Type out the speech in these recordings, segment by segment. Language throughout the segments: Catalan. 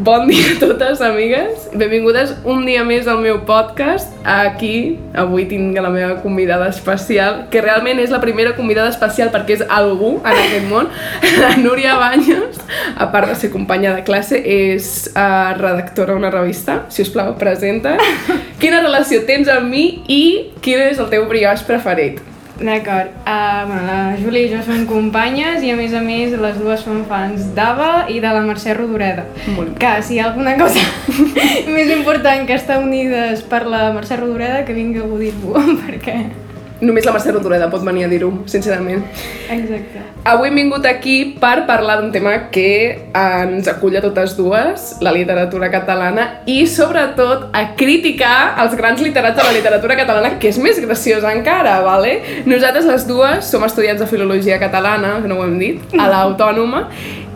Bon dia a totes, amigues. Benvingudes un dia més al meu podcast. Aquí, avui tinc la meva convidada especial, que realment és la primera convidada especial perquè és algú en aquest món. La Núria Banyos, a part de ser companya de classe, és uh, redactora d'una revista. Si us plau, presenta. Quina relació tens amb mi i quin és el teu brioix preferit? D'acord. Uh, bueno, la Júlia i jo som companyes i a més a més les dues som fans d'Ava i de la Mercè Rodoreda. Molt bé. Que si hi ha alguna cosa més important que estar unides per la Mercè Rodoreda que vingui algú a dir-ho, perquè... Només la Mercè Rodoreda pot venir a dir-ho, sincerament. Exacte. Avui hem vingut aquí per parlar d'un tema que ens acull a totes dues, la literatura catalana, i sobretot a criticar els grans literats de la literatura catalana, que és més graciós encara, vale? Nosaltres les dues som estudiants de Filologia Catalana, que no ho hem dit, a l'Autònoma,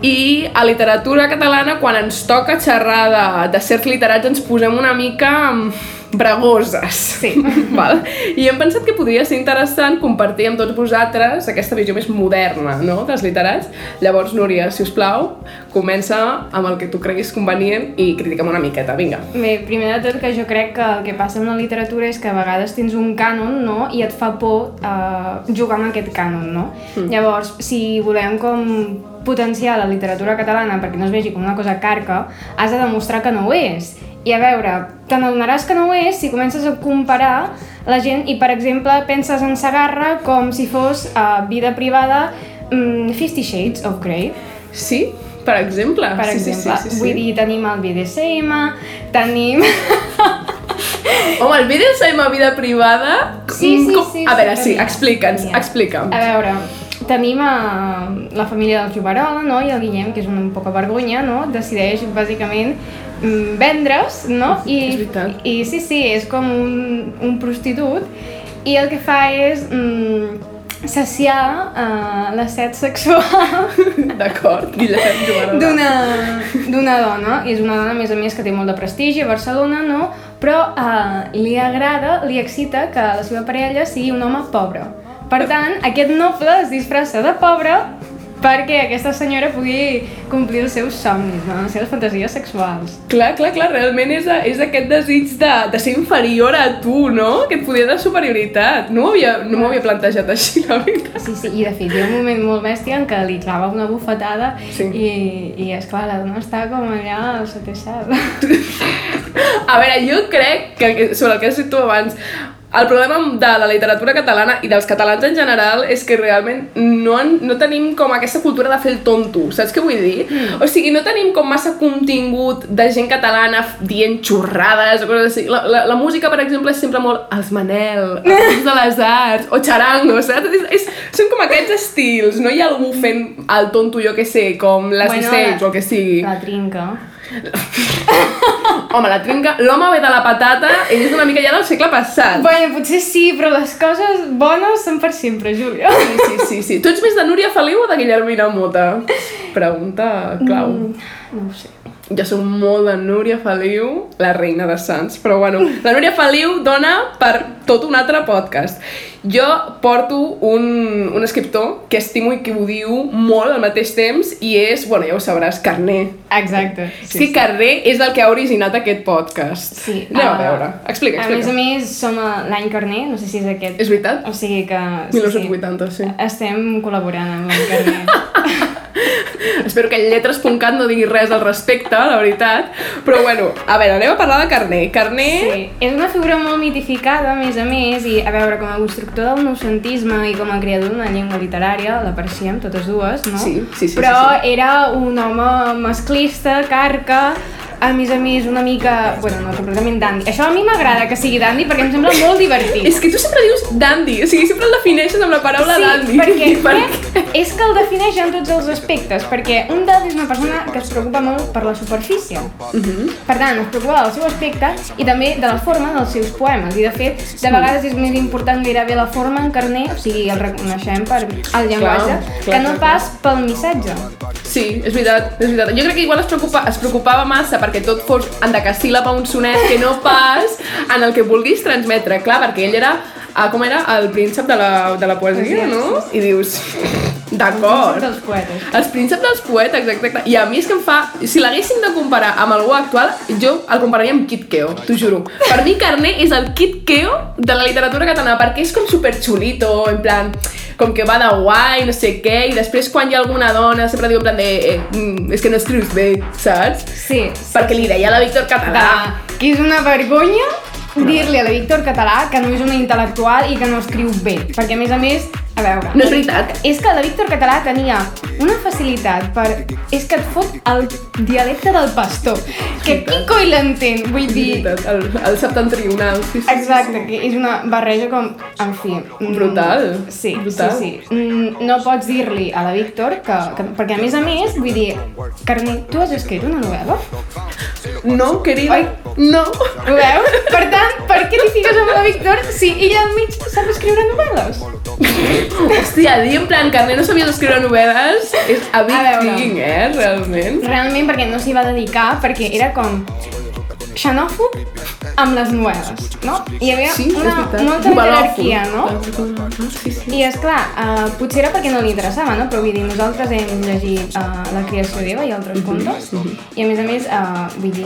i a literatura catalana, quan ens toca xerrar de, de certs literats, ens posem una mica mm, bregoses. Sí. Val? I hem pensat que podria ser interessant compartir amb tots vosaltres aquesta visió més moderna no? dels literats. Llavors, Núria, si us plau, comença amb el que tu creguis convenient i critica'm una miqueta, vinga. Bé, primer de tot que jo crec que el que passa amb la literatura és que a vegades tens un cànon no? i et fa por uh, jugar amb aquest cànon, no? Mm. Llavors, si volem com potenciar la literatura catalana perquè no es vegi com una cosa carca, has de demostrar que no ho és. I a veure, te n'adonaràs que no ho és si comences a comparar la gent i, per exemple, penses en Sagarra com si fos uh, vida privada um, Fifty Shades of Grey. Sí? Per exemple? Per sí, exemple, sí, sí, sí, vull dir, tenim el BDSM, tenim... Home, el de la vida privada... Sí, sí, com- sí, A sí, veure, sí, tenia. explica'ns, Tenia. explica'm. A veure, tenim a la família del Juberola, no? I el Guillem, que és una poca vergonya, no? Decideix, bàsicament, mm, vendre's, no? I, És veritat. I sí, sí, és com un, un prostitut i el que fa és mm, saciar uh, la set sexual D'acord, d'una dona, i és una dona, a més a més, que té molt de prestigi a Barcelona, no? Però uh, li agrada, li excita que la seva parella sigui un home pobre. Per tant, aquest noble es disfressa de pobre perquè aquesta senyora pugui complir els seus somnis, no? les seves fantasies sexuals. Clar, clar, clar, realment és, és aquest desig de, de ser inferior a tu, no? Que et podia de superioritat. No m'ho havia, no havia plantejat així, la veritat. Sí, sí, i de fet hi ha un moment molt bèstia en què li clava una bufetada Sí. i, i esclar, la dona està com allà al setè cel. A veure, jo crec que sobre el que has dit tu abans, el problema de la literatura catalana i dels catalans en general és que realment no, en, no tenim com aquesta cultura de fer el tonto, saps què vull dir? Mm. O sigui, no tenim com massa contingut de gent catalana dient xorrades o coses així. La, la, la música, per exemple, és sempre molt els Manel, els de les Arts, o Charango, saps? És, és, són com aquests estils, no hi ha algú fent el tonto, jo que sé, com les bueno, o el que sigui. La trinca. Home, la trinca, l'home ve de la patata i és una mica ja del segle passat. Bueno, potser sí, però les coses bones són per sempre, Júlia. Sí, sí, sí, sí. Tu ets més de Núria Feliu o de Guillermina Mota? Pregunta clau. Mm, no ho sé. Jo soc molt de Núria Feliu, la reina de Sants, però bueno, la Núria Feliu dona per tot un altre podcast. Jo porto un, un escriptor que estimo i que ho diu molt al mateix temps i és, bueno, ja ho sabràs, Carné. Exacte. Sí, sí, Carné és el que ha originat aquest podcast. Sí. Anem a veure. Explica, A més a explica. més, som l'any Carné, no sé si és aquest. És veritat? O sigui que... 1980, sí. Estem col·laborant amb l'any Carné. Espero que lletres.cat no digui res al respecte, la veritat. Però bueno, a veure, anem a parlar de Carné. Carné... Sí, és una figura molt mitificada, a més a més, i a veure, com a constructor del noucentisme i com a creador d'una llengua literària, l'apareixíem totes dues, no? Sí, sí, sí, Però sí, era un home masclista, carca, a més a més una mica... Bueno, no completament dandy. Això a mi m'agrada que sigui dandy perquè em sembla molt divertit. És que tu sempre dius dandy, o sigui, sempre el defineixes amb la paraula sí, dandy. perquè I per crec, què? és que el defineix en tots els aspectes, perquè un dandy és una persona que es preocupa molt per la superfície. Mhm. Per tant, es preocupa del seu aspecte i també de la forma dels seus poemes. I de fet, de vegades és més important gairebé la forma en carner, o sigui, el reconeixem per el llenguatge, clar, que no clar, pas pel missatge. Sí, és veritat, és veritat. Jo crec que igual es, preocupa, es preocupava massa perquè tot fos en decasíl·lab a un sonet que no pas en el que vulguis transmetre. Clar, perquè ell era, ah, com era, el príncep de la, de la poesia, no? I dius, D'acord. Els dels poetes. Els prínceps dels poetes, exacte. I a mi és que em fa... Si l'haguéssim de comparar amb algú actual, jo el compararia amb Kit Keo, t'ho juro. Per mi Carné és el Kit Keo de la literatura catalana, perquè és com super xulito, en plan com que va de guai, no sé què, i després quan hi ha alguna dona sempre diu en plan de eh, mm, és que no escrius bé, saps? Sí. Perquè li deia a la Víctor Català. De, que és una vergonya dir-li a la Víctor Català que no és una intel·lectual i que no escriu bé. Perquè, a més a més, a veure... No és veritat. És que la Víctor Català tenia una facilitat per... És que et fot el dialecte del pastor. Que qui coi l'entén? Vull dir... El, el septentrional. Sí, sí, Exacte, que és una barreja com... En fi... mm, Brutal. Sí, Brutal. sí, sí. Mm, No pots dir-li a la Víctor que, que... Perquè, a més a més, vull dir... Carme, tu has escrit una novel·la? No, querida, Oi. no. Ho veus? Per tant, per què t'hi fiques amb la Víctor si ella al mig sap escriure novel·les? Hòstia, dir en plan Carné no sabia escriure novel·les és a big A veure. thing, eh, realment. Realment perquè no s'hi va dedicar, perquè era com xenòfob amb les novel·les, no? Hi havia Sí, una, molta Novel·lòfob. jerarquia, no? Sí, sí. I és clar, uh, potser era perquè no li interessava, no? Però vull dir, nosaltres hem llegit uh, La creació d'Eva i altres contes, i a més a més, uh, vull dir,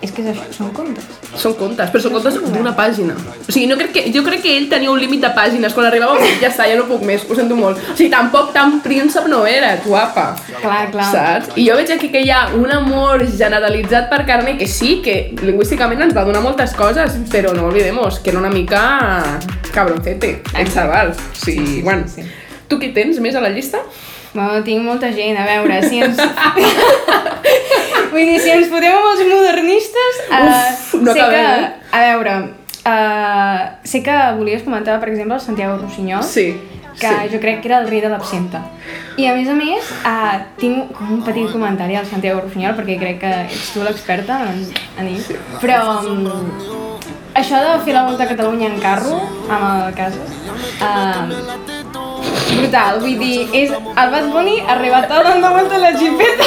és que és això, són contes. Són contes, però són contes d'una pàgina. O sigui, no crec que, jo crec que ell tenia un límit de pàgines. Quan arribava, a ja està, ja no puc més, ho sento molt. O sigui, tampoc tan príncep no era, guapa. Clar, clar. Saps? I jo veig aquí que hi ha un amor generalitzat per Carme que sí, que lingüísticament ens va donar moltes coses, però no oblidemos que era una mica cabroncete, el xaval. Sí, bueno. sí. Tu qui tens més a la llista? Bueno, tinc molta gent, a veure, si ens... Vull dir, si ens fotem amb els modernistes... Uf, no sé que, acabem, eh? A veure, uh, sé que volies comentar, per exemple, el Santiago Rossinyol, Sí. Que sí. jo crec que era el rei de l'absenta. I a més a més, uh, tinc com un petit comentari al Santiago Rossinyol, perquè crec que ets tu l'experta en, en ell. Però um, això de fer la volta a Catalunya en carro, amb el Casas, uh, brutal, vull dir, és el Bad Bunny dando vuelta a la jipeta.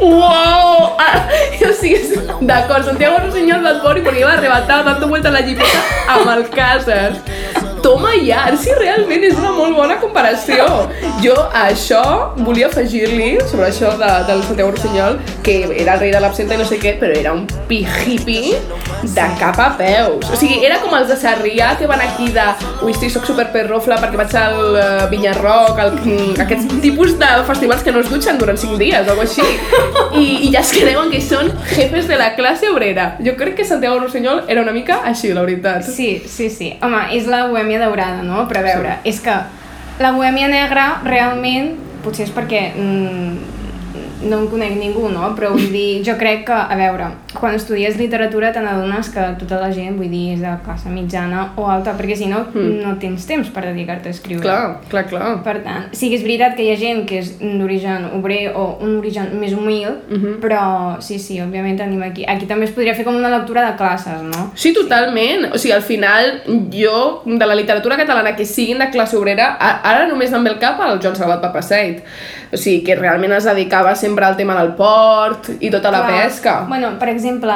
¡Wow! Ah, o sigui, d'acord, Santiago Rossinyol Bad Bunny perquè iba arrebatar dando vuelta a la jipeta amb el Casas. Toma ja, sí, realment és una molt bona comparació. Jo a això volia afegir-li, sobre això de, del Santiago Rossinyol, que era el rei de l'absenta i no sé què, però era un pijipi de cap a peus. O sigui, era com els de Sarrià que van aquí de ui, sí, soc super perrofla perquè vaig al uh, Vinyarroc, al, mm, aquests tipus de festivals que no es dutxen durant 5 dies o així. I, I ja es creuen que són jefes de la classe obrera. Jo crec que Santiago Rossinyol era una mica així, la veritat. Sí, sí, sí. Home, és la bohèmia daurada, no? Però a veure, sí. és que la bohèmia negra realment, potser és perquè mm, no en conec ningú, no? Però vull dir, jo crec que, a veure, quan estudies literatura te n'adones que tota la gent, vull dir, és de classe mitjana o alta, perquè si no, mm. no tens temps per dedicar-te a escriure. Clar, clar, clar. Per tant, sí que és veritat que hi ha gent que és d'origen obrer o un origen més humil, Mhm. però sí, sí, òbviament tenim aquí. Aquí també es podria fer com una lectura de classes, no? Sí, totalment. O sigui, al final, jo, de la literatura catalana que siguin de classe obrera, a- ara només em ve el cap el Joan Salvat Papaseit. O sigui, que realment es dedicava sempre al tema del port i tota la Clar. pesca. Bueno, per exemple,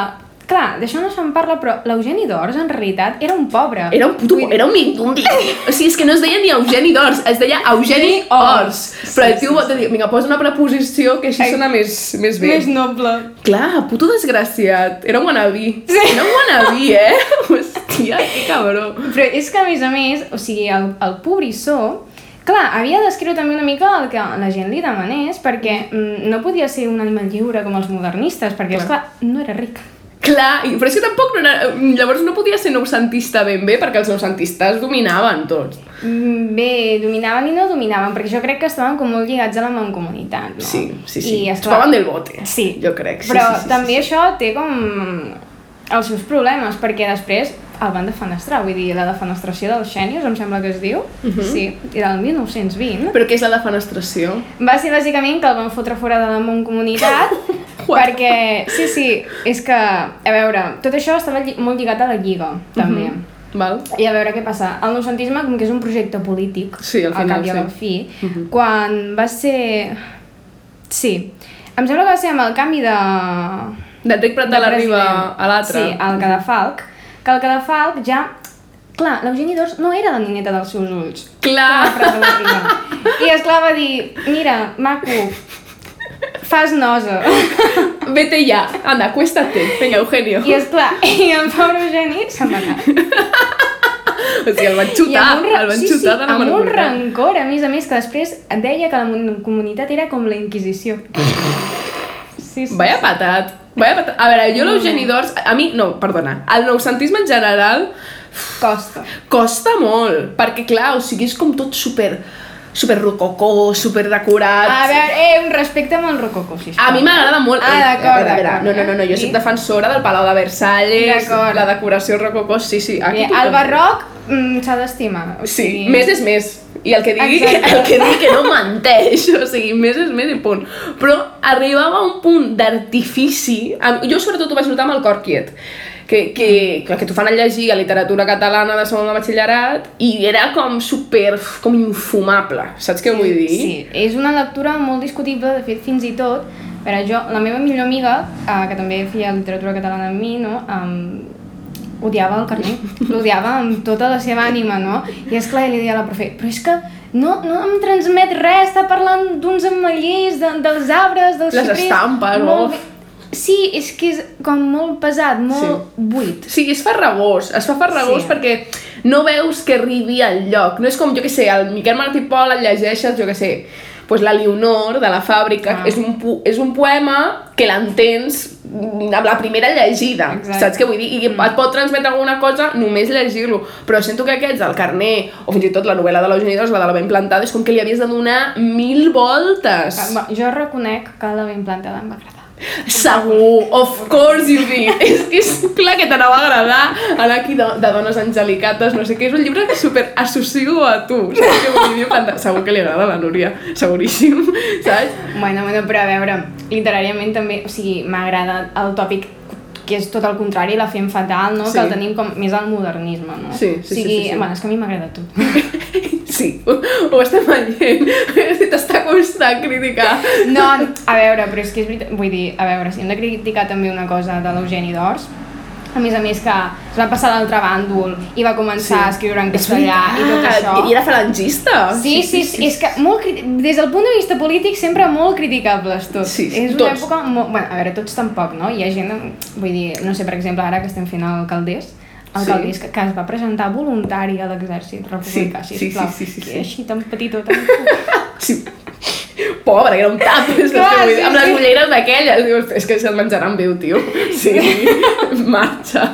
clar, d'això no se'n parla, però l'Eugeni d'Ors en realitat era un pobre. Era un puto, era un mindundi. O sigui, és que no es deia ni Eugeni d'Ors, es deia Eugeni Ors. Però el tio va dir, vinga, posa una preposició que així Ai. sona més, més bé. Més noble. Clar, puto desgraciat. Era un wannabe. Sí. Era un wannabe, eh? Hòstia, que cabró. Però és que, a més a més, o sigui, el, el pobrissó, clar, havia d'escriure també una mica el que la gent li demanés, perquè mm, no podia ser un animal lliure com els modernistes, perquè, Clar. esclar, no era ric. Clar, però és que tampoc no era... Llavors no podia ser noucentista ben bé, perquè els noucentistes dominaven tots. Mm, Bé, dominaven i no dominaven, perquè jo crec que estaven com molt lligats a la mancomunitat, no? Sí, sí, sí. I, Es esclar, Chupaven del bote, Sí. jo crec. Sí, Però sí, sí, també sí, sí. això té com els seus problemes, perquè després el van defenestrar, vull dir, la defenestració dels xènios, em sembla que es diu, Mhm. sí, era el 1920, Però què és la defenestració? va ser bàsicament que el van fotre fora de la Montcomunitat, perquè, sí, sí, és que, a veure, tot això estava lli molt lligat a la Lliga, també. Mhm. Val? I a veure què passa. El noucentisme, com que és un projecte polític, Sí, al al final, cap i a la fi, Mhm. quan va ser... Sí, em sembla que va ser amb el canvi de... D'Enric Prat de la Riba a l'altre. Sí, al Cadafalc, que el Cadafalc ja... clar, l'Eugeni d'Ors no era la nineta dels seus ulls. Clar. I esclar va dir, mira, maco, fas nosa. Vete ya. Anda, acuéstate. Venga, Eugenio. I esclar, i el pobre Eugeni se'n va anar. O sigui, el van xutar, un, el van sí, xutar sí, de la amb un rancor, a més a més, que després deia que la comunitat era com la Inquisició. Sí, sí. Vaya patat. Vaya patat. A veure, jo l'Eugeni d'Ors... A mi, no, perdona. El noucentisme en general Costa. costa molt. Perquè, clar, o sigui, és com tot super super rococó, super decorat. A veure, eh, un respecte amb el rococó, sisplau. A mi m'agrada molt... Ah, eh, d'acord, a a d'acord. No, no, no, no, jo soc defensora del Palau de Versalles, la decoració rococó, sí, sí. Aquí tothom- el barroc mm, s'ha d'estimar. o Sí, sigui- més és més. I el que digui, Exacte. el que digui que no menteix, o sigui, més és més i punt. Però arribava a un punt d'artifici, jo sobretot ho vaig notar amb el cor quiet, que, que, que, que t'ho fan a llegir a literatura catalana de segon de batxillerat i era com super, com infumable, saps què vull dir? Sí, és una lectura molt discutible, de fet, fins i tot, però jo, la meva millor amiga, eh, que també feia literatura catalana amb mi, no, um, odiava el carner, l'odiava amb tota la seva ànima, no? I és clar, li deia a la profe, però és que no, no em transmet res, està parlant d'uns ametllers, de, dels arbres, dels Les xiprers, estampes, molt bé." Sí, és que és com molt pesat, molt buit. Sí, és farragós, es fa farragós Sí. perquè no veus que arribi al lloc. No és com, jo que sé, el Miquel Martí Pol el llegeixes, jo que sé, pues la Leonor de la fàbrica, Ah. és, un, és un poema que l'entens mm, amb la primera llegida, Exacte. saps què vull dir? I et pot transmetre alguna cosa només llegir-lo, però sento que aquests, el carner, o fins i tot la novel·la de l'Eugeni d'Ors, la de la ben plantada, és com que li havies de donar mil voltes. Jo reconec que la ben plantada em va agradar. Segur, of course you did. és que és clar que t'anava a agradar anar aquí de, de dones angelicates, no sé què. És un llibre que super associo a tu. Saps què vull dir? Segur que li agrada a la Núria, seguríssim, saps? Bueno, bueno, però a veure, literàriament també, o sigui, m'agrada el tòpic que és tot el contrari, la fem fatal, no? Sí. Que el tenim com més al modernisme, no? Sí, sí, o sigui, sí, sí, sí. Bueno, és que a mi m'agrada tot. Sí, ho, ho estem veient. T'està costant criticar. No, a veure, però és que és veritat, vull dir, a veure, si hem de criticar també una cosa de l'Eugeni d'Ors, a més a més que es va passar a l'altre bàndol i va començar a escriure en castellà i tot això. I era falangista. Sí, sí, sí, és que molt, des del punt de vista polític sempre molt criticables tots. Sí, sí, és una tots. època molt... Bueno, a veure, tots tampoc, no? Hi ha gent, vull dir, no sé, per exemple, ara que estem fent el Caldés, el Sí. sí. Caldés que, que es va presentar voluntari a l'exèrcit republicà, Sí, sí, sisplau, sí, sí, sí, que sí. així tan petitó, tan... Sí. Pobre, que era un tap, Clar, sí, amb les ulleres d'aquelles, dius, és que se'l menjaran viu, tio. Sí, marxa,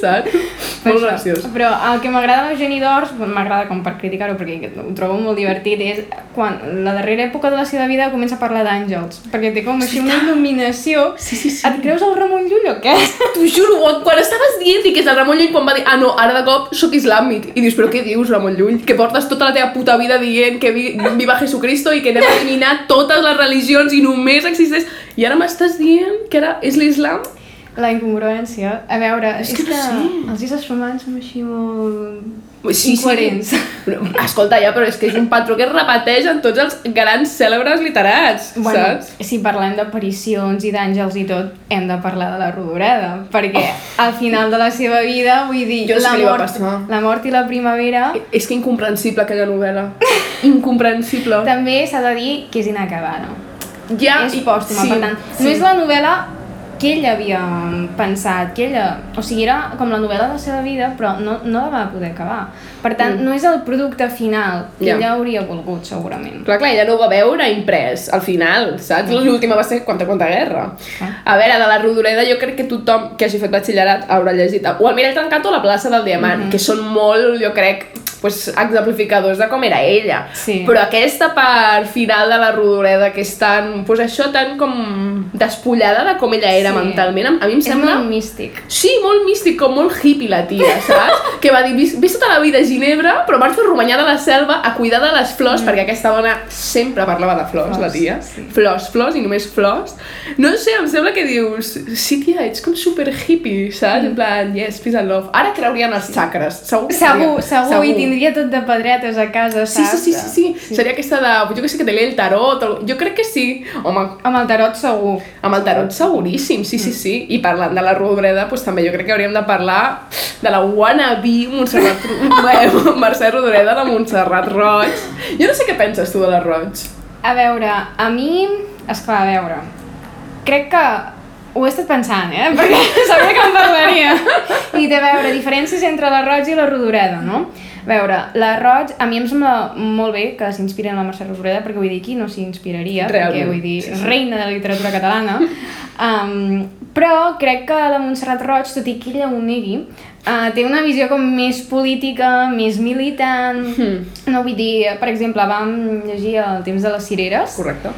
saps? Molt Això. graciós. Però el que m'agrada d'Eugeni d'Ors, bueno, m'agrada com per criticar-ho perquè ho trobo molt divertit, és quan la darrera època de la seva vida comença a parlar d'àngels, perquè té com així una il·luminació. Sí, sí, sí. Et creus el Ramon Llull o què? T'ho juro, quan- estaves dient que és el Ramon Llull quan va dir ah no, ara de cop sóc islàmic i dius, però què dius Ramon Llull? Que portes tota la teva puta vida dient que vi, viva Jesucristo i que anem a eliminar totes les religions i només existeix i ara m'estàs dient que ara és l'islam? La incongruència. A veure, és, que no sé. els éssers humans som així molt Sí, incoherents. Sí. Escolta, ja, però és que és un patró que es repeteix en tots els grans cèlebres literats, Bueno, saps? si parlem d'aparicions i d'àngels i tot, hem de parlar de la Rodoreda, perquè al final de la seva vida, vull dir, Jo la, mort, la mort i la primavera, És que incomprensible aquella novel·la. Incomprensible. també s'ha de dir que és inacabada. Ja, és pòstuma, sí, per tant, sí. no és la novel·la que ell havia pensat, que ella... O sigui, era com la novel·la de la seva vida, però no, no la va poder acabar. Per tant, Mm. no és el producte final que Ja. ella hauria volgut, segurament. Clar, clar, ella no ho va veure imprès al final, saps? L'última va ser Quanta Quanta Guerra. Ah. A veure, de la Rodoreda jo crec que tothom que hagi fet batxillerat haurà llegit o el Mirall Trencat o la plaça del Diamant, que són molt, jo crec, pues, exemplificadors de com era ella. Sí. Però aquesta part final de la Rodoreda, que és tan, pues això, tan com despullada de com ella era Sí. mentalment, a, a mi em És sembla... molt místic. Sí, molt místic, com molt hippie la tia, saps? que va dir, vis tota la vida Ginebra, però marxo a Romanyà de la Selva a cuidar de les flors, mm. perquè aquesta dona sempre parlava de flors, Flors, la tia. sí. Flors, flors i només flors. No sé, em sembla que dius, sí, tia, ets com super hippie, saps? En plan, yes, peace and love. Ara creurien els xacres, segur. Segur, creurien. segur, i Vindria tot de pedretes a casa, Sí, saps? sí, sí, sí, sí. Seria aquesta de... Jo que sé que té el tarot. O... Jo crec que sí. Home, Amb el tarot segur. amb el tarot seguríssim, sí, sí, sí. I parlant de la Rodoreda, doncs també jo crec que hauríem de parlar de la wannabe Montserrat... Ro- Mercè Rodoreda de Montserrat Roig. Jo no sé què penses tu de la Roig. A veure, a mi... Esclar, a veure... Crec que ho he estat pensant, eh? Perquè sabia que en parlaria. I a veure diferències entre la Roig i la Rodoreda, no? A veure, la Roig, a mi em sembla molt bé que s'inspiri en la Mercè Rodoreda, perquè vull dir, qui no s'hi inspiraria? Realment, Perquè, vull dir, sí, sí. reina de la literatura catalana. Um, però crec que la Montserrat Roig, tot i que ella ho negui, uh, té una visió com més política, més militant... Hmm. No vull dir, per exemple, vam llegir El temps de les cireres Correcte.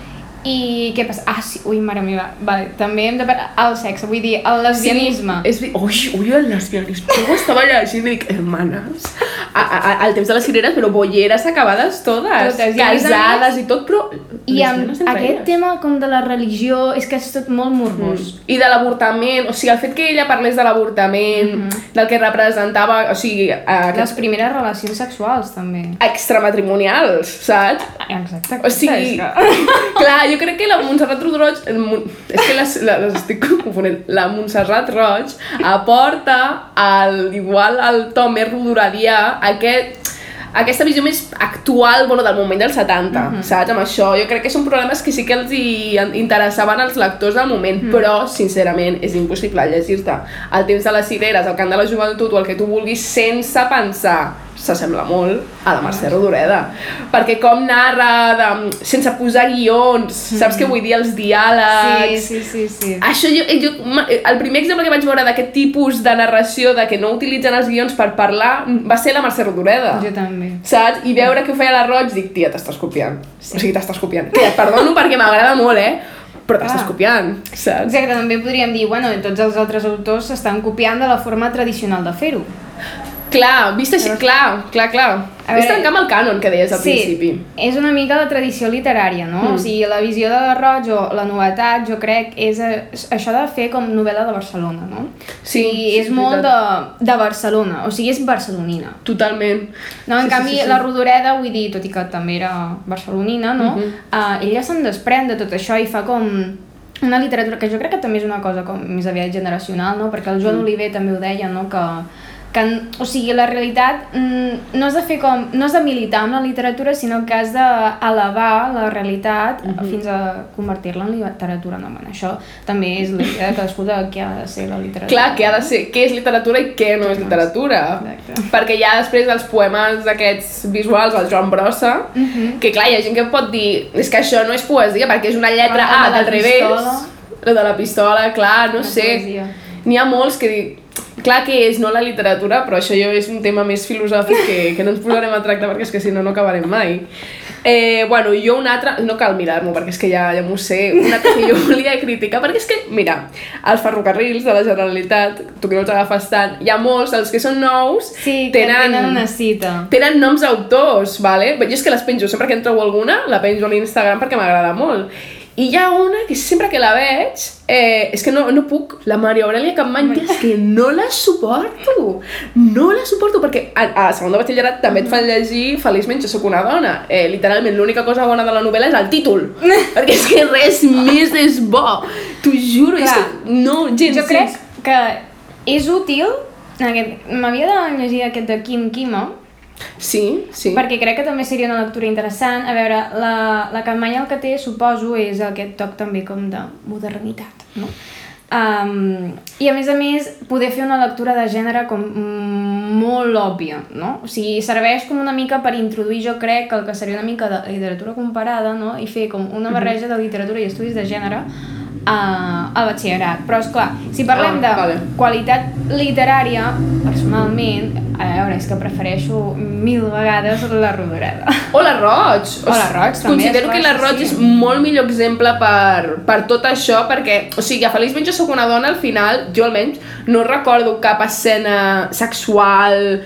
I què passa? Ah, sí, ui, mare meva, vale, també hem de parlar el sexe, vull dir, el lesbianisme. Sí, és... vi- Ui, ui, el lesbianisme. Jo ho estava llegint i dic, hermanes, a, a, al temps de les cireres, però bolleres acabades totes, Totes, i casades i tot, però I amb aquest elles. tema com de la religió és que és tot molt morbós. I de l'avortament, o sigui, el fet que ella parlés de l'avortament, del que representava, o sigui, Les aquests primeres relacions sexuals, també. extramatrimonials, saps? Exacte. O sigui, clar, jo crec que la Montserrat Roig, el Mon- és que les, les, les estic confonent, la Montserrat Roig aporta al, igual al to més rodoradià aquest aquesta visió més actual bueno, del moment dels 70, saps? Amb això, jo crec que són problemes que sí que els hi interessaven als lectors del moment, però, sincerament, és impossible llegir-te El temps de les cireres, El cant de la joventut o el que tu vulguis sense pensar s'assembla molt a la Mercè Rodoreda perquè com narra de, sense posar guions, saps què vull dir? Els Sí, diàlegs sí, sí, sí. això jo, jo, ma- el primer exemple que vaig veure d'aquest tipus de narració de que no utilitzen els guions per parlar va ser la Mercè Rodoreda Jo també. saps? I veure que ho feia la Roig, dic, tia, t'estàs copiant. Sí. O sigui, t'estàs copiant. Tia, et perdono perquè m'agrada molt, eh? Però t'estàs Clar. copiant, saps? Exacte, també podríem dir, bueno, tots els altres autors s'estan copiant de la forma tradicional de fer-ho. Clar, vist així, clar, clar, clar. A És veure- trencar amb el cànon que deies al principi. és una mica la tradició literària, no? Mm. O sigui, la visió de la Roig o la novetat, jo crec, és això de fer com novel·la de Barcelona, no? Sí, I sí, és és molt de, de Barcelona, o sigui, és barcelonina. Totalment. No, en Sí, sí, canvi, sí, sí. la Rodoreda, vull dir, tot i que també era barcelonina, no? Mhm. uh, ella se'n desprèn de tot això i fa com una literatura que jo crec que també és una cosa com més aviat generacional, no? Perquè el Joan Oliver també ho deia, no? Que, que, o sigui, la realitat mm, no has de fer com, no has de militar amb la literatura, sinó que has d'elevar la realitat Mhm. fins a convertir-la en literatura. No, bueno, això també és la idea de cadascú de què ha de ser la literatura. Clar, què ha de ser, què és literatura i què no és literatura. Exacte. Perquè ha després els poemes aquests visuals, el Joan Brossa, Mhm. que clar, hi ha gent que pot dir és que això no és poesia perquè és una lletra Ah, A la del revés. La de la pistola, clar, no La sé. N'hi ha molts que dic, clar que és no la literatura, però això jo és un tema més filosòfic que, que no ens posarem a tractar perquè és que si no, no acabarem mai. Eh, bueno, jo un altre, no cal mirar-m'ho perquè és que ja, ja m'ho sé, un altre que jo volia criticar, perquè és que, mira, els ferrocarrils de la Generalitat, tu que no els agafes tant, hi ha molts, els que són nous, Sí, que tenen, una cita. tenen noms d'autors, vale? Jo és que les penjo, sempre que en trobo alguna, la penjo a l'Instagram perquè m'agrada molt. I hi ha una que sempre que la veig, eh, és que no, no puc, la Maria Aurelia Capmany, tia, és que no la suporto, no la suporto, perquè a, a segon de batxillerat també et fan llegir Feliçment jo sóc una dona. Eh, literalment, l'única cosa bona de la novel·la és el títol, perquè és que res més és bo, t'ho juro, és Clar. que no, gens, Jo crec gens. que és útil, m'havia de llegir aquest de Kim Kima, Sí, sí. perquè crec que també seria una lectura interessant. A veure, la, la campanya el que té, suposo, és aquest toc també com de modernitat, no? Um, I a més a més, poder fer una lectura de gènere com molt òbvia, no? O sigui, serveix com una mica per introduir, jo crec, el que seria una mica de literatura comparada, no? I fer com una barreja de literatura i estudis de gènere a, a batxillerat. Però, és clar, si parlem Ah, de vale. qualitat literària, personalment, a veure, és que prefereixo mil vegades la Rodoreda. O la Roig. O la Roig, també, Considero que la Roig sí. és molt millor exemple per, per tot això, perquè, o sigui, a Feliçment jo sóc una dona, al final, jo almenys, no recordo cap escena sexual...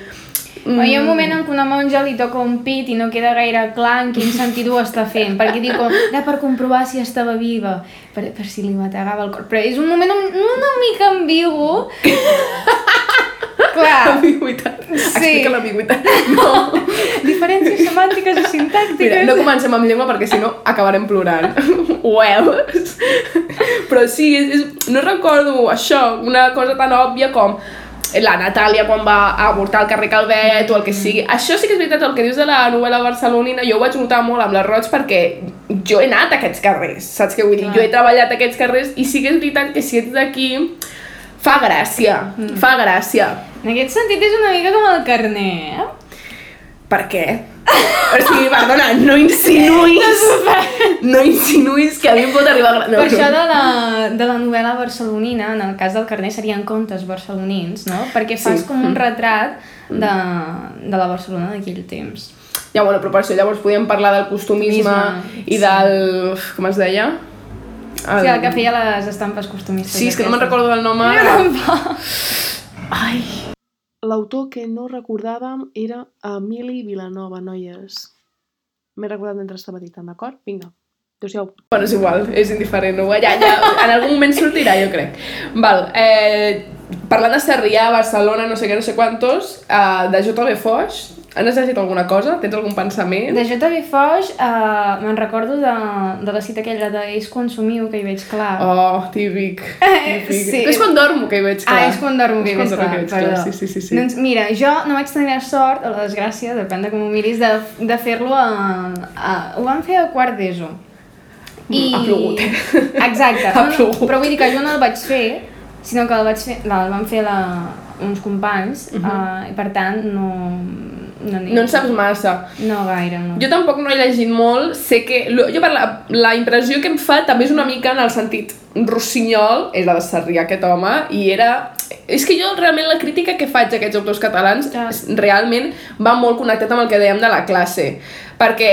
Mm. Hi ha un moment en què una monja li toca un pit i no queda gaire clar en quin sentit ho està fent, perquè diu com, era per comprovar si estava viva, per, per si li mategava el cor. Però és un moment un, una mica ambigu Clar. Ambigüitat. Sí. Explica l'ambigüitat. No. Diferències semàntiques i sintàctiques. Mira, no comencem amb llengua perquè si no acabarem plorant. Wells. Però sí, és, és, no recordo això, una cosa tan òbvia com la Natàlia quan va a avortar al carrer Calvet o el que sigui. Això sí que és veritat, el que dius de la novel·la barcelonina, jo ho vaig notar molt amb la Roig perquè jo he anat a aquests carrers, saps què vull dir? Clar. Jo he treballat a aquests carrers i sí que és veritat que si ets d'aquí fa gràcia, mm. fa gràcia. En aquest sentit és una mica com el carner, eh? Per què? O sigui, perdona, no insinuïs, no insinuïs que a mi em pot arribar... No, Per això de la, de la novel·la barcelonina, en el cas del carner serien contes barcelonins, no? Perquè fas Sí. com un retrat de, de la Barcelona d'aquell temps. Ja, bueno, però per això llavors podíem parlar del costumisme Costumisme, i del... com es deia? El... Sí, el que feia les estampes costumistes. Sí, és que no me'n recordo del nom No, ara. Ai. L'autor que no recordàvem era Emili Vilanova, noies. M'he recordat mentre estava dictant, d'acord? Vinga. Adéu-siau. Bueno, és igual, és indiferent. No? Ja, ja, en algun moment sortirà, jo crec. Val, eh, parlant de Sarrià, Barcelona, no sé què, no sé quantos, eh, de JB Foix, has llegit alguna cosa? Tens algun pensament? De JB Foix, uh, me'n recordo de, de la cita aquella de És quan somiu, que hi veig clar. Oh, típic. típic. sí. És quan dormo que hi veig clar. Ah, és quan dormo que hi veig clar, que veig clar, sí, sí, sí, sí. Doncs mira, jo no vaig tenir la sort o la desgràcia, depèn de com ho miris, de, de fer-lo a, a... Ho vam fer a quart d'ESO. Ha plogut, eh? Exacte. Ha No, no, plogut. però vull dir que jo no el vaig fer, sinó que el vaig fer, el van fer la, uns companys, uh -huh. i per tant no... No, No en saps massa. No gaire, no. Jo tampoc no he llegit molt, sé que... Jo per la, la impressió que em fa també és una mica en el sentit rossinyol, és la de Sarrià aquest home, i era... És que jo realment la crítica que faig a aquests autors catalans Clar. realment va molt connectat amb el que dèiem de la classe, perquè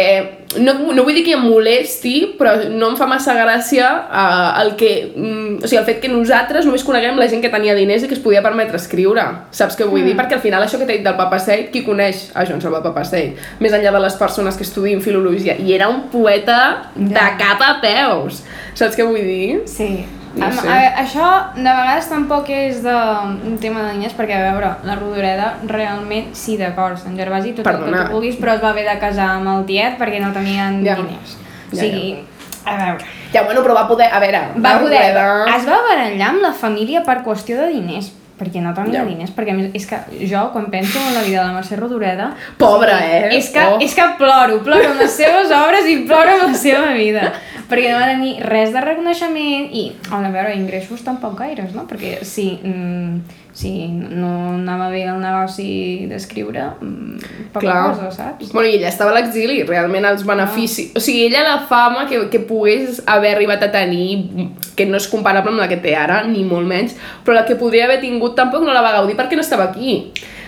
no, no vull dir que em molesti, però no em fa massa gràcia uh, el que... Mm, o sigui, el fet que nosaltres només coneguem la gent que tenia diners i que es podia permetre escriure, saps què vull Mm. dir? Perquè al final això que t'he dit del Papaseit, qui coneix a Joan Salvat Papaseit? Més enllà de les persones que estudien filologia, i era un poeta de Ja. cap a peus, saps què vull dir? Sí. No sé. això de vegades tampoc és de, un tema de diners, perquè a veure, la Rodoreda realment, sí, d'acord, Sant Gervasi, tot el Perdona. que tu vulguis, però es va haver de casar amb el tiet perquè no tenien Ja. diners. O Ja, sigui, a veure, Ja, bueno, però va poder... A veure, va poder... Es va barallar amb la família per qüestió de diners, perquè no tenia Ja. diners, perquè més, és que jo, quan penso en la vida de la Mercè Rodoreda... Pobra, eh? És que, Oh. és que ploro, ploro amb les seves obres i ploro amb la seva vida. Perquè no va tenir res de reconeixement i, a veure, ingressos tampoc gaires, no? Perquè si, mm, si no anava bé el negoci d'escriure, mm, poca Clar. cosa, saps? Bueno, i ella estava a l'exili, realment els beneficis... O sigui, ella la fama que, que pogués haver arribat a tenir, que no és comparable amb la que té ara, ni molt menys, però la que podria haver tingut tampoc no la va gaudir perquè no estava aquí.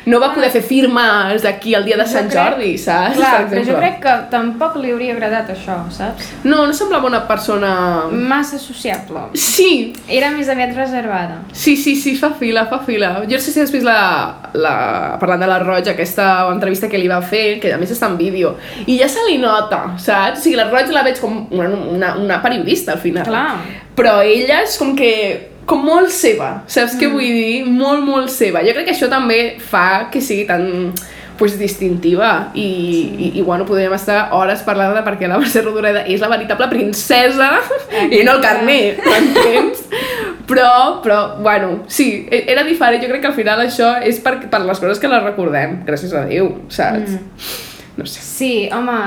No va poder fer firmes aquí el dia de Jo Sant crec- Jordi, saps? Clar, Per però jo crec que tampoc li hauria agradat això, saps? No, no semblava una persona... Massa sociable. Sí, Era més aviat reservada. Sí, sí, sí, fa fila, fa fila. Jo no sé si has vist la, la, parlant de la Roig, aquesta entrevista que li va fer, que a més està en vídeo, i ja se li nota, saps? O sigui, la Roig la veig com una, una, una periodista al final. Clar. Però ella és com que com molt seva, saps què vull dir? Molt, molt seva. Jo crec que això també fa que sigui tan pues, distintiva i, i, i bueno, podríem estar hores parlant de per què la Mercè Rodoreda és la veritable princesa i no el carner, m'entens? Però, però, bueno, sí, e- era diferent. Jo crec que al final això és per, per les coses que la recordem, gràcies a Déu, saps? Mm. No sé. Sí, home,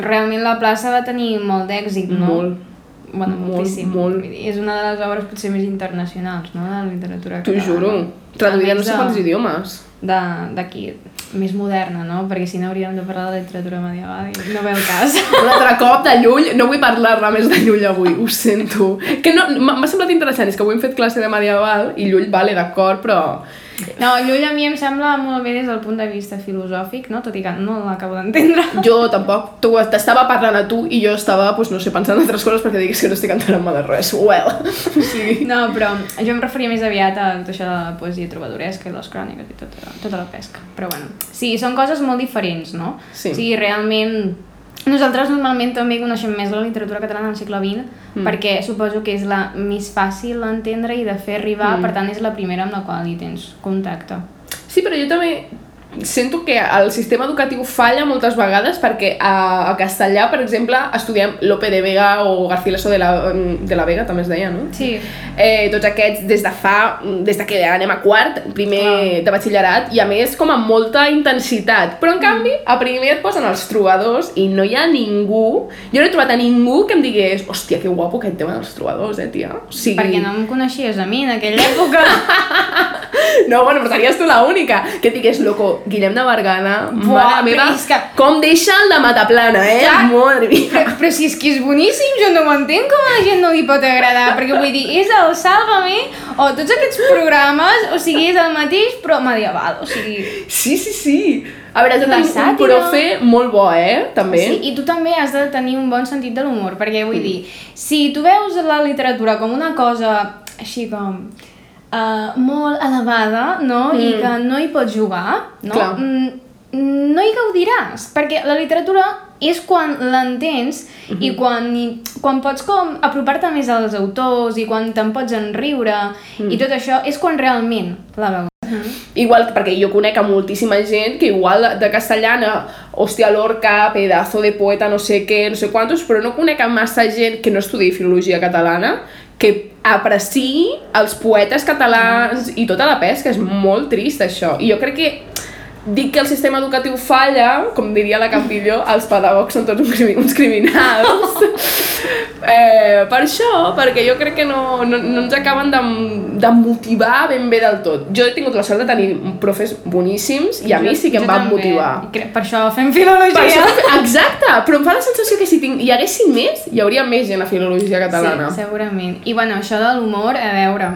realment la plaça va tenir molt d'èxit, no? Molt. Bueno, Molt, moltíssim. molt. És una de les obres potser més internacionals, no?, de la literatura T'ho catalana. juro. Traduïda no sé quants idiomes. de- D'aquí, més moderna, no? Perquè si no hauríem de parlar de literatura medieval i no ve el cas. Un altre cop de Llull, no vull parlar-ne més de Llull avui, ho sento. Que no, m'ha m'ha semblat interessant, és que avui hem fet classe de medieval i Llull, vale, d'acord, però... No, Llull a mi em sembla molt bé des del punt de vista filosòfic, no? Tot i que no l'acabo d'entendre. Jo tampoc, tu t'estava parlant a tu i jo estava, pues, no sé, pensant en altres coses perquè diguis que no estic enterant-me de res. Well, sigui... No, però jo em referia més aviat a tot això de la poesia trobadoresca i les cròniques i tota, tota la pesca. Però bueno, sí, són coses molt diferents, no? Sí. O sigui, realment... Nosaltres normalment també coneixem més la literatura catalana del segle XX mm. perquè suposo que és la més fàcil d'entendre i de fer arribar, mm. per tant és la primera amb la qual hi tens contacte. Sí, però jo també sento que el sistema educatiu falla moltes vegades perquè a, a castellà, per exemple, estudiem Lope de Vega o Garcilaso de la, de la Vega, també es deia, no? Sí. Eh, tots aquests des de fa, des de que anem a quart, primer Clar. de batxillerat, i a més com amb molta intensitat. Però en canvi, a primer et posen els trobadors i no hi ha ningú, jo no he trobat a ningú que em digués hòstia, que guapo aquest tema dels trobadors, eh, tia? O sigui... Perquè no em coneixies a mi en aquella època. No, bueno, però series tu l'única que et digués, loco, Guillem de Bergana, Buah, mare meva, que- com deixa el de Mataplana, eh? Clar. Madre mia. Però, però si és que és boníssim, jo no ho entenc com a la gent no li pot agradar, perquè vull dir, és el Sálvame o tots aquests programes, o sigui, és el mateix però medieval, o sigui... Sí, sí, sí. A veure, La tenir un profe molt bo, eh? També. Sí, i tu també has de tenir un bon sentit de l'humor, perquè vull dir, si tu veus la literatura com una cosa així com uh, molt elevada, no? I Mm. que no hi pots jugar, no? Clar. Mm, no hi gaudiràs, perquè la literatura és quan l'entens Mhm. i quan, i, quan pots com apropar-te més als autors i quan te'n pots enriure Mm. i tot això és quan realment la veus. Igual, perquè jo conec a moltíssima gent que igual de- de castellana, hòstia, Lorca, pedazo de poeta, no sé què, no sé quantos, però no conec a massa gent que no estudi filologia catalana que apreciï els poetes catalans i tota la pesca, és molt trist això. I jo crec que dic que el sistema educatiu falla, com diria la Campilló, els pedagogs són tots uns crimi- uns criminals. eh, per això, perquè jo crec que no, no, no ens acaben de, de motivar ben bé del tot. Jo he tingut la sort de tenir profes boníssims i a mi sí que em van també. motivar. Per això fem filologia. Per això, exacte, però em fa la sensació que si tinc, hi haguessin més, hi hauria més gent a filologia catalana. Sí, segurament. I bueno, això de l'humor, a veure,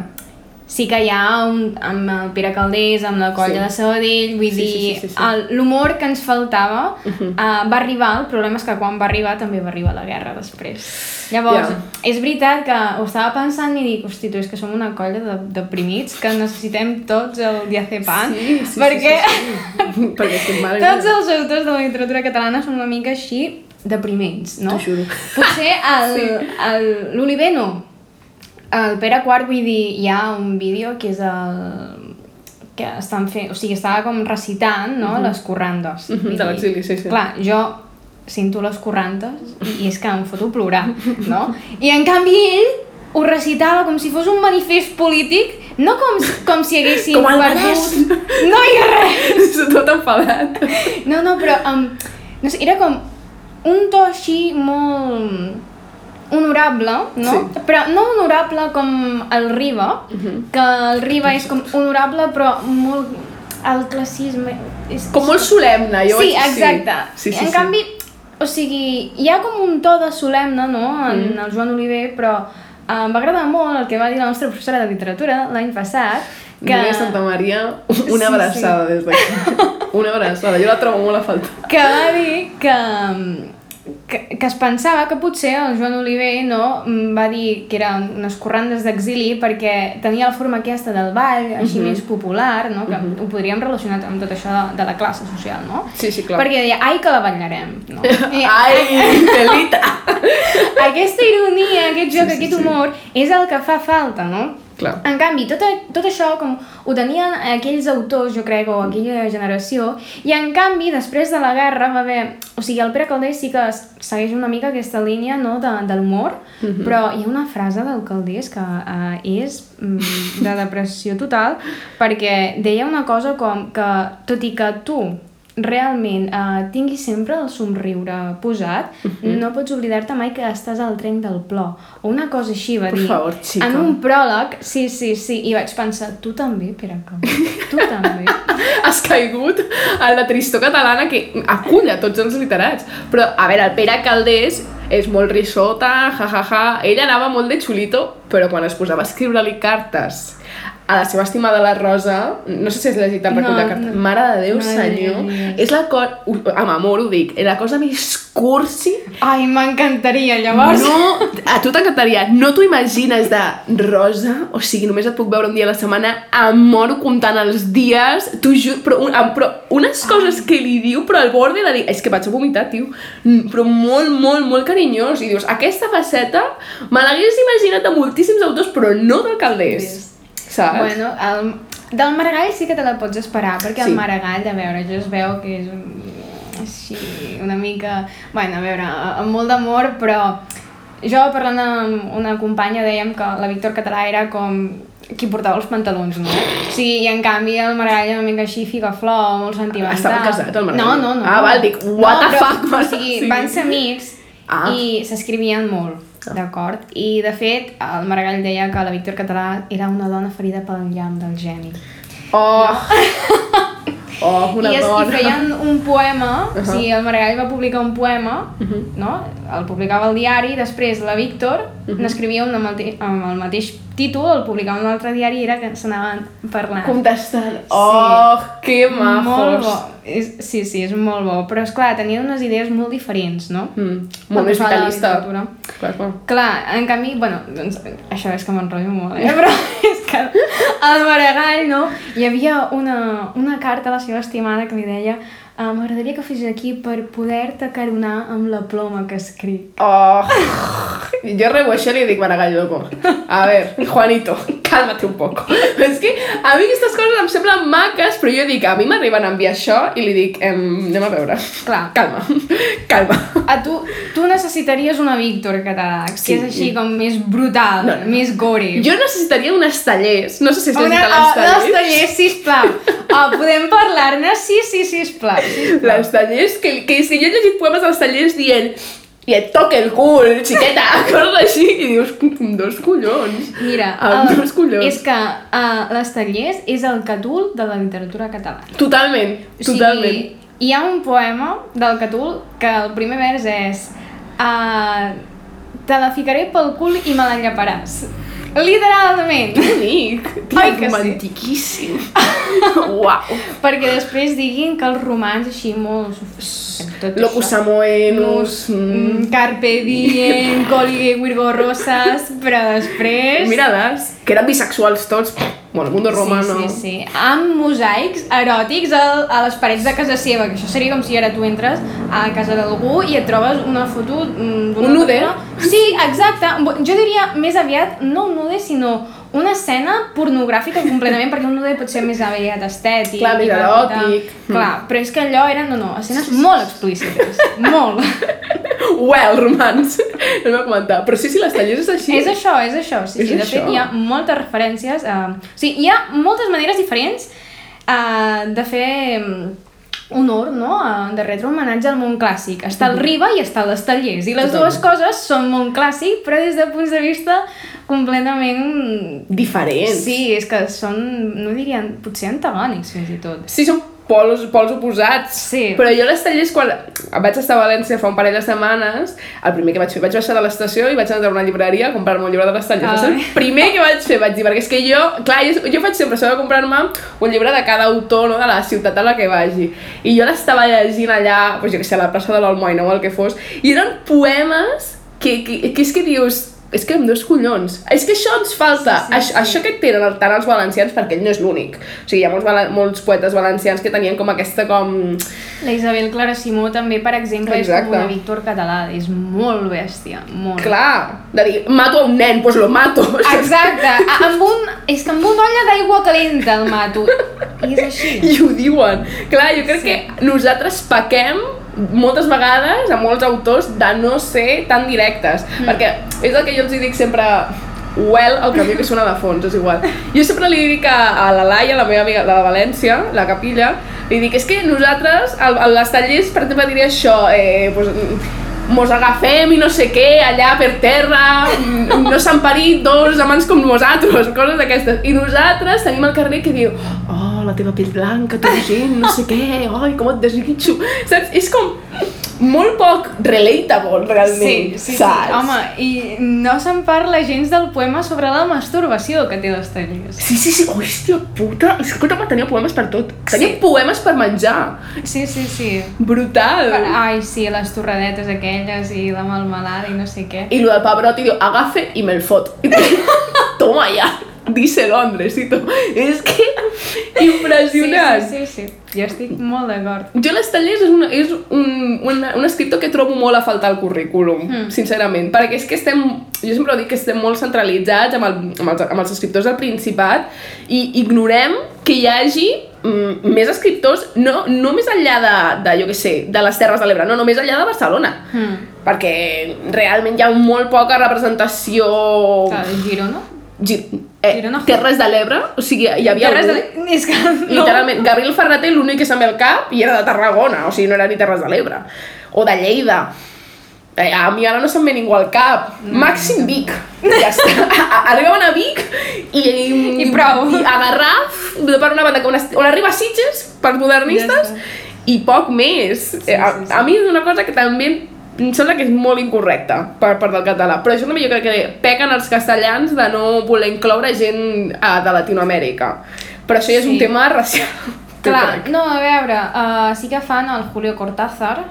sí que hi ha un, amb el Pere Caldés, amb la colla Sí. de Sabadell, vull Sí, sí, dir, sí, sí, sí. el- l'humor que ens faltava Mhm. uh, va arribar, el problema és que quan va arribar també va arribar la guerra després. Llavors, Ja. és veritat que ho estava pensant i dic, hosti, tu, és que som una colla de deprimits que necessitem tots el diazepam, Sí, sí, sí, perquè sí, sí. mare tots els autors de la literatura catalana són una mica així depriments, no? T'ho juro. Potser l'Oliver no. El Pere IV, vull dir, hi ha un vídeo que és el que estan fent, o sigui, estava com recitant, no?, les corrandes. Mhm, Vull de dir, l'exili, sí, sí. Clar, jo sento les corrandes i és que em foto plorar, no? I en canvi ell ho recitava com si fos un manifest polític, no com, com si haguessin Com Vallès. No hi ha res! Tot enfadat. No, no, però um, no sé, era com un to així molt honorable, no? Sí. Però no honorable com el Riba, Mhm. que el Riba és com honorable però molt... el classisme... És, Com molt solemne, jo Sí, vaig- exacte. Sí, sí, en sí. canvi, o sigui, hi ha com un to de solemne, no?, en Mm. el Joan Oliver, però eh, em va agradar molt el que va dir la nostra professora de literatura l'any passat, que... Núria Santa Maria, una Sí, abraçada des d'aquí. Una abraçada, jo la trobo molt a falta. que va dir que, que, que es pensava que potser el Joan Oliver no, mm, va dir que eren unes corrandes d'exili perquè tenia la forma aquesta del ball, així Mhm. més popular, no? que ho podríem relacionar amb tot això de, de la classe social, no? Sí, sí, clar. Perquè deia, ai, que la ballarem. No? I Ai, Telita! aquesta ironia, aquest joc, Sí, sí, aquest sí. humor, és el que fa falta, no? Clar. En canvi, tot, a- tot això com ho tenien aquells autors, jo crec, o aquella generació, i en canvi, després de la guerra va haver... O sigui, el Pere Caldés sí que segueix una mica aquesta línia no, de, de l'humor, però hi ha una frase del Caldés que uh, és mm, de depressió total, perquè deia una cosa com que, tot i que tu realment uh, tinguis sempre el somriure posat, no pots oblidar-te mai que estàs al tren del plor. O una cosa així, va Per dir. favor. En un pròleg, sí, sí, sí, i vaig pensar, tu també, Pere Caldés, tu també. Has caigut a la tristor catalana que acull a tots els literats. Però, a veure, el Pere Caldés és molt risota, ja, ja, ja. Ell anava molt de xulito, però quan es posava a escriure-li cartes a la seva estimada la Rosa, no sé si has llegit el recull No, de cartes, no. mare de Déu, No senyor, llegit. és la cosa, amb amor ho dic, és la cosa més cursi. Ai, m'encantaria, llavors. no, a tu t'encantaria, no t'ho imagines de Rosa, o sigui, només et puc veure un dia a la setmana, em moro comptant els dies, t'ho juro, però, un, però unes coses que li diu, però al borde de dir, és que vaig a vomitar, tio, Mm, però molt, molt, molt carinyós, i dius, aquesta faceta me l'hagués imaginat de moltíssims autors, però no del Caldés, saps? Bueno, el, Del Maragall sí que te la pots esperar, perquè Sí. el Maragall, a veure, jo es veu que és un, així, una mica... Bueno, a veure, amb molt d'amor, però jo parlant amb una companya dèiem que la Víctor Català era com qui portava els pantalons, no? Sigui, i en canvi el Maragall una mica així figaflor, molt sentimental. Estava casat, el Maragall? No, no, no. Ah, val, dic, what no, the però, fuck, O sigui, sí. van ser amics Ah. i s'escrivien molt, d'acord? I, de fet, el Maragall deia que la Víctor Català era una dona ferida pel llamp del geni. Oh! Oh, una I, es, dona. I feien un poema, uh. -huh. o sigui, el Maragall va publicar un poema, uh. -huh. no? el publicava al diari, després la Víctor uh. -huh. n'escrivia un amb el, ti- amb el mateix títol, el publicava en un altre diari i era que s'anaven parlant. Contestant. Oh, que majos. Molt bo. És, sí, sí, és molt bo. Però, és clar tenien unes idees molt diferents, no? Mm, molt més vitalista. Clar, clar. Clar, en canvi, bueno, doncs, això és que m'enrotllo molt, eh? però és que al Maragall, no? Hi havia una, una carta a la seva estimada que li deia "Ah, m'agradaria que fes aquí per poder-te caronar amb la ploma que escric. Oh, jo rebo això i li dic, Maragall, loco. A ver, Juanito, cálmate un poco. És que a mi aquestes coses em semblen maques, però jo dic, a mi m'arriben a enviar això i li dic, em, anem a veure. Clar. Calma, calma. A tu, tu necessitaries una Víctor català, que Sí. és així com més brutal, No, no. més gore. Jo necessitaria unes tallers. No sé si has llegit Una, les tallers. les tallers, sisplau. Oh, podem parlar-ne? Sí, sí, sisplau. sisplau. Les tallers, que, que és que jo he llegit poemes als tallers dient i et toca el cul, xiqueta, coses així, i dius, amb dos collons. Mira, amb el- dos collons. és que uh, les tallers és el catul de la literatura catalana. Totalment, O sigui, totalment. hi ha un poema del catul que el primer vers és uh, Te la ficaré pel cul i me la lleparàs. Literalment. Bonic, tia, que sí. romantiquíssim. Uau. Perquè després diguin que els romans així molt... Locus amoenus... Mm, Mm. Carpe diem, colige virgo rosas, però després... Mira-les, que eren bisexuals tots. Bueno, el mundo romano. Sí, sí, sí. Amb mosaics eròtics a, a les parets de casa seva, que això seria com si ara tu entres a casa d'algú i et trobes una foto mm, d'una Un nude? persona- Sí, exacte. Jo diria més aviat, no un nude, sinó una escena pornogràfica completament, perquè un nude pot ser més aviat estètic. Clar, més i eròtic. tal. Clar, però és que allò eren, no, no, escenes molt explícites. molt. Well, romans. No m'ho comentar. Però sí, sí, les tallers és així. És això, és això. Sí, És sí, de això. fet hi ha moltes referències. Uh, o sigui, hi ha moltes maneres diferents uh, de fer mm, honor, no? Uh, de retre homenatge al món clàssic. Està el Riba i està les tallers. I les Totalment. dues coses són món clàssic, però des de punts de vista completament... Diferents. Sí, és que són, no dirien, potser antagònics fins i tot. Sí, són pols, pols oposats. Sí. Però jo les tallers, quan vaig estar a València fa un parell de setmanes, el primer que vaig fer, vaig baixar de l'estació i vaig anar a una llibreria a comprar-me un llibre de les tallers. Ser Ai. el primer que vaig fer, vaig dir, perquè és que jo, clar, jo, jo faig sempre això de comprar-me un llibre de cada autor, no?, de la ciutat a la que vagi. I jo l'estava llegint allà, doncs jo què sé, a la plaça de l'Almoina o el que fos, i eren poemes que, que, que és que dius, és que amb dos collons. És que això ens falta. Sí, sí, això, sí. això que tenen tant els valencians, perquè ell no és l'únic. O sigui, hi ha molts, molts poetes valencians que tenien com aquesta com... La Isabel Clara Simó també, per exemple, és Exacte. com una Víctor català. És molt bèstia, molt. Clar, de dir, mato a un nen, doncs lo mato. Exacte, amb un, és que amb una olla d'aigua calenta el mato. I és així. I ho diuen. Clar, jo crec sí. que nosaltres pequem moltes vegades a molts autors de no ser tan directes. Mm. Perquè és el que jo els dic sempre well, el camí que sona de fons, és igual. Jo sempre li dic a, a la Laia, la meva amiga, la de València, la capilla, li dic, és que nosaltres, al, a les tallers, per exemple, diria això, eh, pues, mos agafem i no sé què, allà per terra, mm, no s'han parit dos amants com nosaltres, coses d'aquestes. I nosaltres tenim el carrer que diu, oh, la teva pell blanca, tu gent, no sé què, oi, com et desitjo. Saps? És com molt poc relatable, realment, Sí, sí, sí, saps? home, i no se'n parla gens del poema sobre la masturbació que té les tallers. Sí, sí, sí, hòstia puta, és que escolta, tenia poemes per tot. Tenia Sí. poemes per menjar. Sí, sí, sí. Brutal. Per, ai, sí, les torradetes aquelles i la melmelada i no sé què. I lo del Pavarotti diu, agafe i me'l fot. I Toma ja. Dice Londres. És que impressionant. Sí, sí, sí, sí. Jo estic molt d'acord. Jo l'Estellers és, una, és un, un, un escriptor que trobo molt a faltar al currículum, mm. sincerament, perquè és que estem, jo sempre ho dic que estem molt centralitzats amb, el, amb, els, amb els escriptors del Principat i ignorem que hi hagi mm, més escriptors, no, no més enllà de, de, jo què sé, de les Terres de l'Ebre, no, no més enllà de Barcelona. Mm. Perquè realment hi ha molt poca representació... Clar, Girona? Gir eh. Terres de l'Ebre, o sigui, hi havia Terres algú... de... És que... No. Literalment, Gabriel Ferreter l'únic que se'm ve al cap i era de Tarragona, o sigui, no era ni Terres de l'Ebre. O de Lleida. Eh, a mi ara no se'm ve ningú al cap. Mm. Màxim Vic. Ja està. Arribaven a Vic i... I prou. I a Garraf, per una banda, que on, on arriba a Sitges, per modernistes, Ja i poc més. Sí, Eh, a, sí, sí. a mi és una cosa que també em sembla que és molt incorrecta per part del català, però això també jo crec que pequen els castellans de no voler incloure gent uh, de Latinoamèrica. Però això ja és Sí. un tema racial. Clar, no, a veure, uh, sí que fan el Julio Cortázar.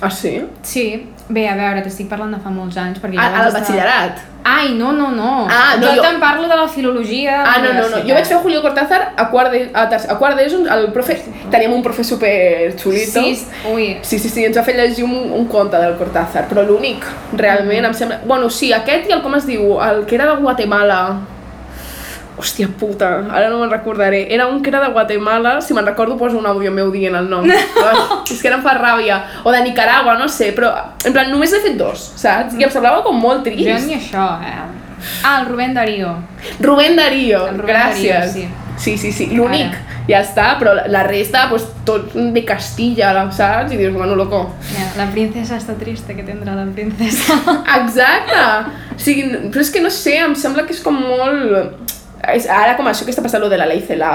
Ah, sí? Sí. Bé, a veure, t'estic parlant de fa molts anys. Perquè A, jo al estar- batxillerat. Ai, no, no, no. Ah, no, jo, jo- te'n parlo de la filologia Ah, no, no, no. Jo vaig fer Julio Cortázar a quart de- a a quart d'ESO, el profe... Teníem un profe super xulito. Sí, ui. Sí, sí, sí, ens va fer llegir un, un conte del Cortázar, però l'únic, realment, em sembla... Bueno, sí, aquest i el, com es diu, el que era de Guatemala. Hòstia puta, ara no me'n recordaré. Era un que era de Guatemala, si me'n recordo poso un àudio meu dient el nom. Ai, és que ara em fa ràbia. O de Nicaragua, no sé, però en plan, només he fet dos, saps? I em semblava com molt Jo trist. ni això, eh? Ah, el Rubén Darío. Rubén Darío, El Rubén gràcies. Darío, sí. Sí, sí, sí, l'únic, ja està, però la- la resta, pues, tot de Castilla, saps? I dius, bueno, loco. Ja, la princesa està trista, que tindrà la princesa. Exacte! O sigui, però és que no sé, em sembla que és com molt... És, ara com això que està passant lo de la Ley CELA,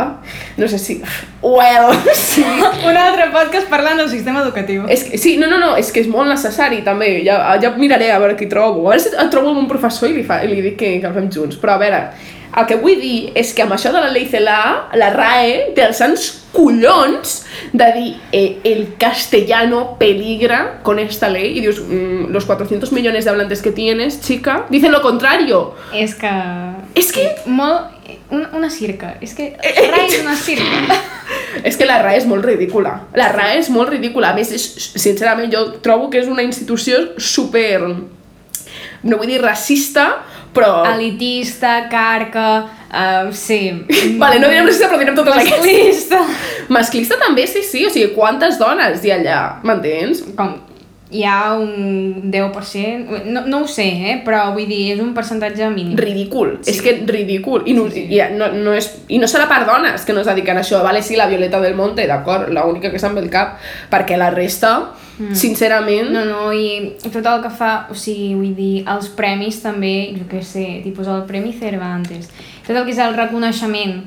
no sé si... Well, sí. Un altre podcast parlant del sistema educatiu. És que, sí, no, no, no, és que és molt necessari també, ja, ja miraré a veure qui trobo, a veure si trobo algun professor i li, fa, i li dic que, que el fem junts, però a veure, el que vull dir és que amb això de la Ley CELA, la RAE té els sants collons de dir eh, el castellano peligra con esta ley y dius, mm, los 400 millones de hablantes que tienes, chica, dicen lo contrario. És que... És que- Molt... Una, una circa. És que... Eh, Rai és una circa. És que la RAE és molt ridícula. La RAE és molt ridícula. A més, és, sincerament, jo trobo que és una institució super... No vull dir racista, però... Elitista, carca... Uh, sí. Vale, no direm racista, però direm totes aquestes. Masclista. Masclista també, sí, sí. O sigui, quantes dones hi ha allà? M'entens? Com, hi ha un 10%, no, no ho sé, eh? però vull dir, és un percentatge mínim. Ridícul. Sí. És que ridícul. I no, Sí, sí. I, no, no és, I no serà per dones que no es dediquen a això. Vale, sí, la Violeta del Monte, d'acord, l'única que se'm ve el cap. Perquè la resta, mm. sincerament... No, no, i tot el que fa, o sigui, vull dir, els premis també, jo què sé, tipus el Premi Cervantes, tot el que és el reconeixement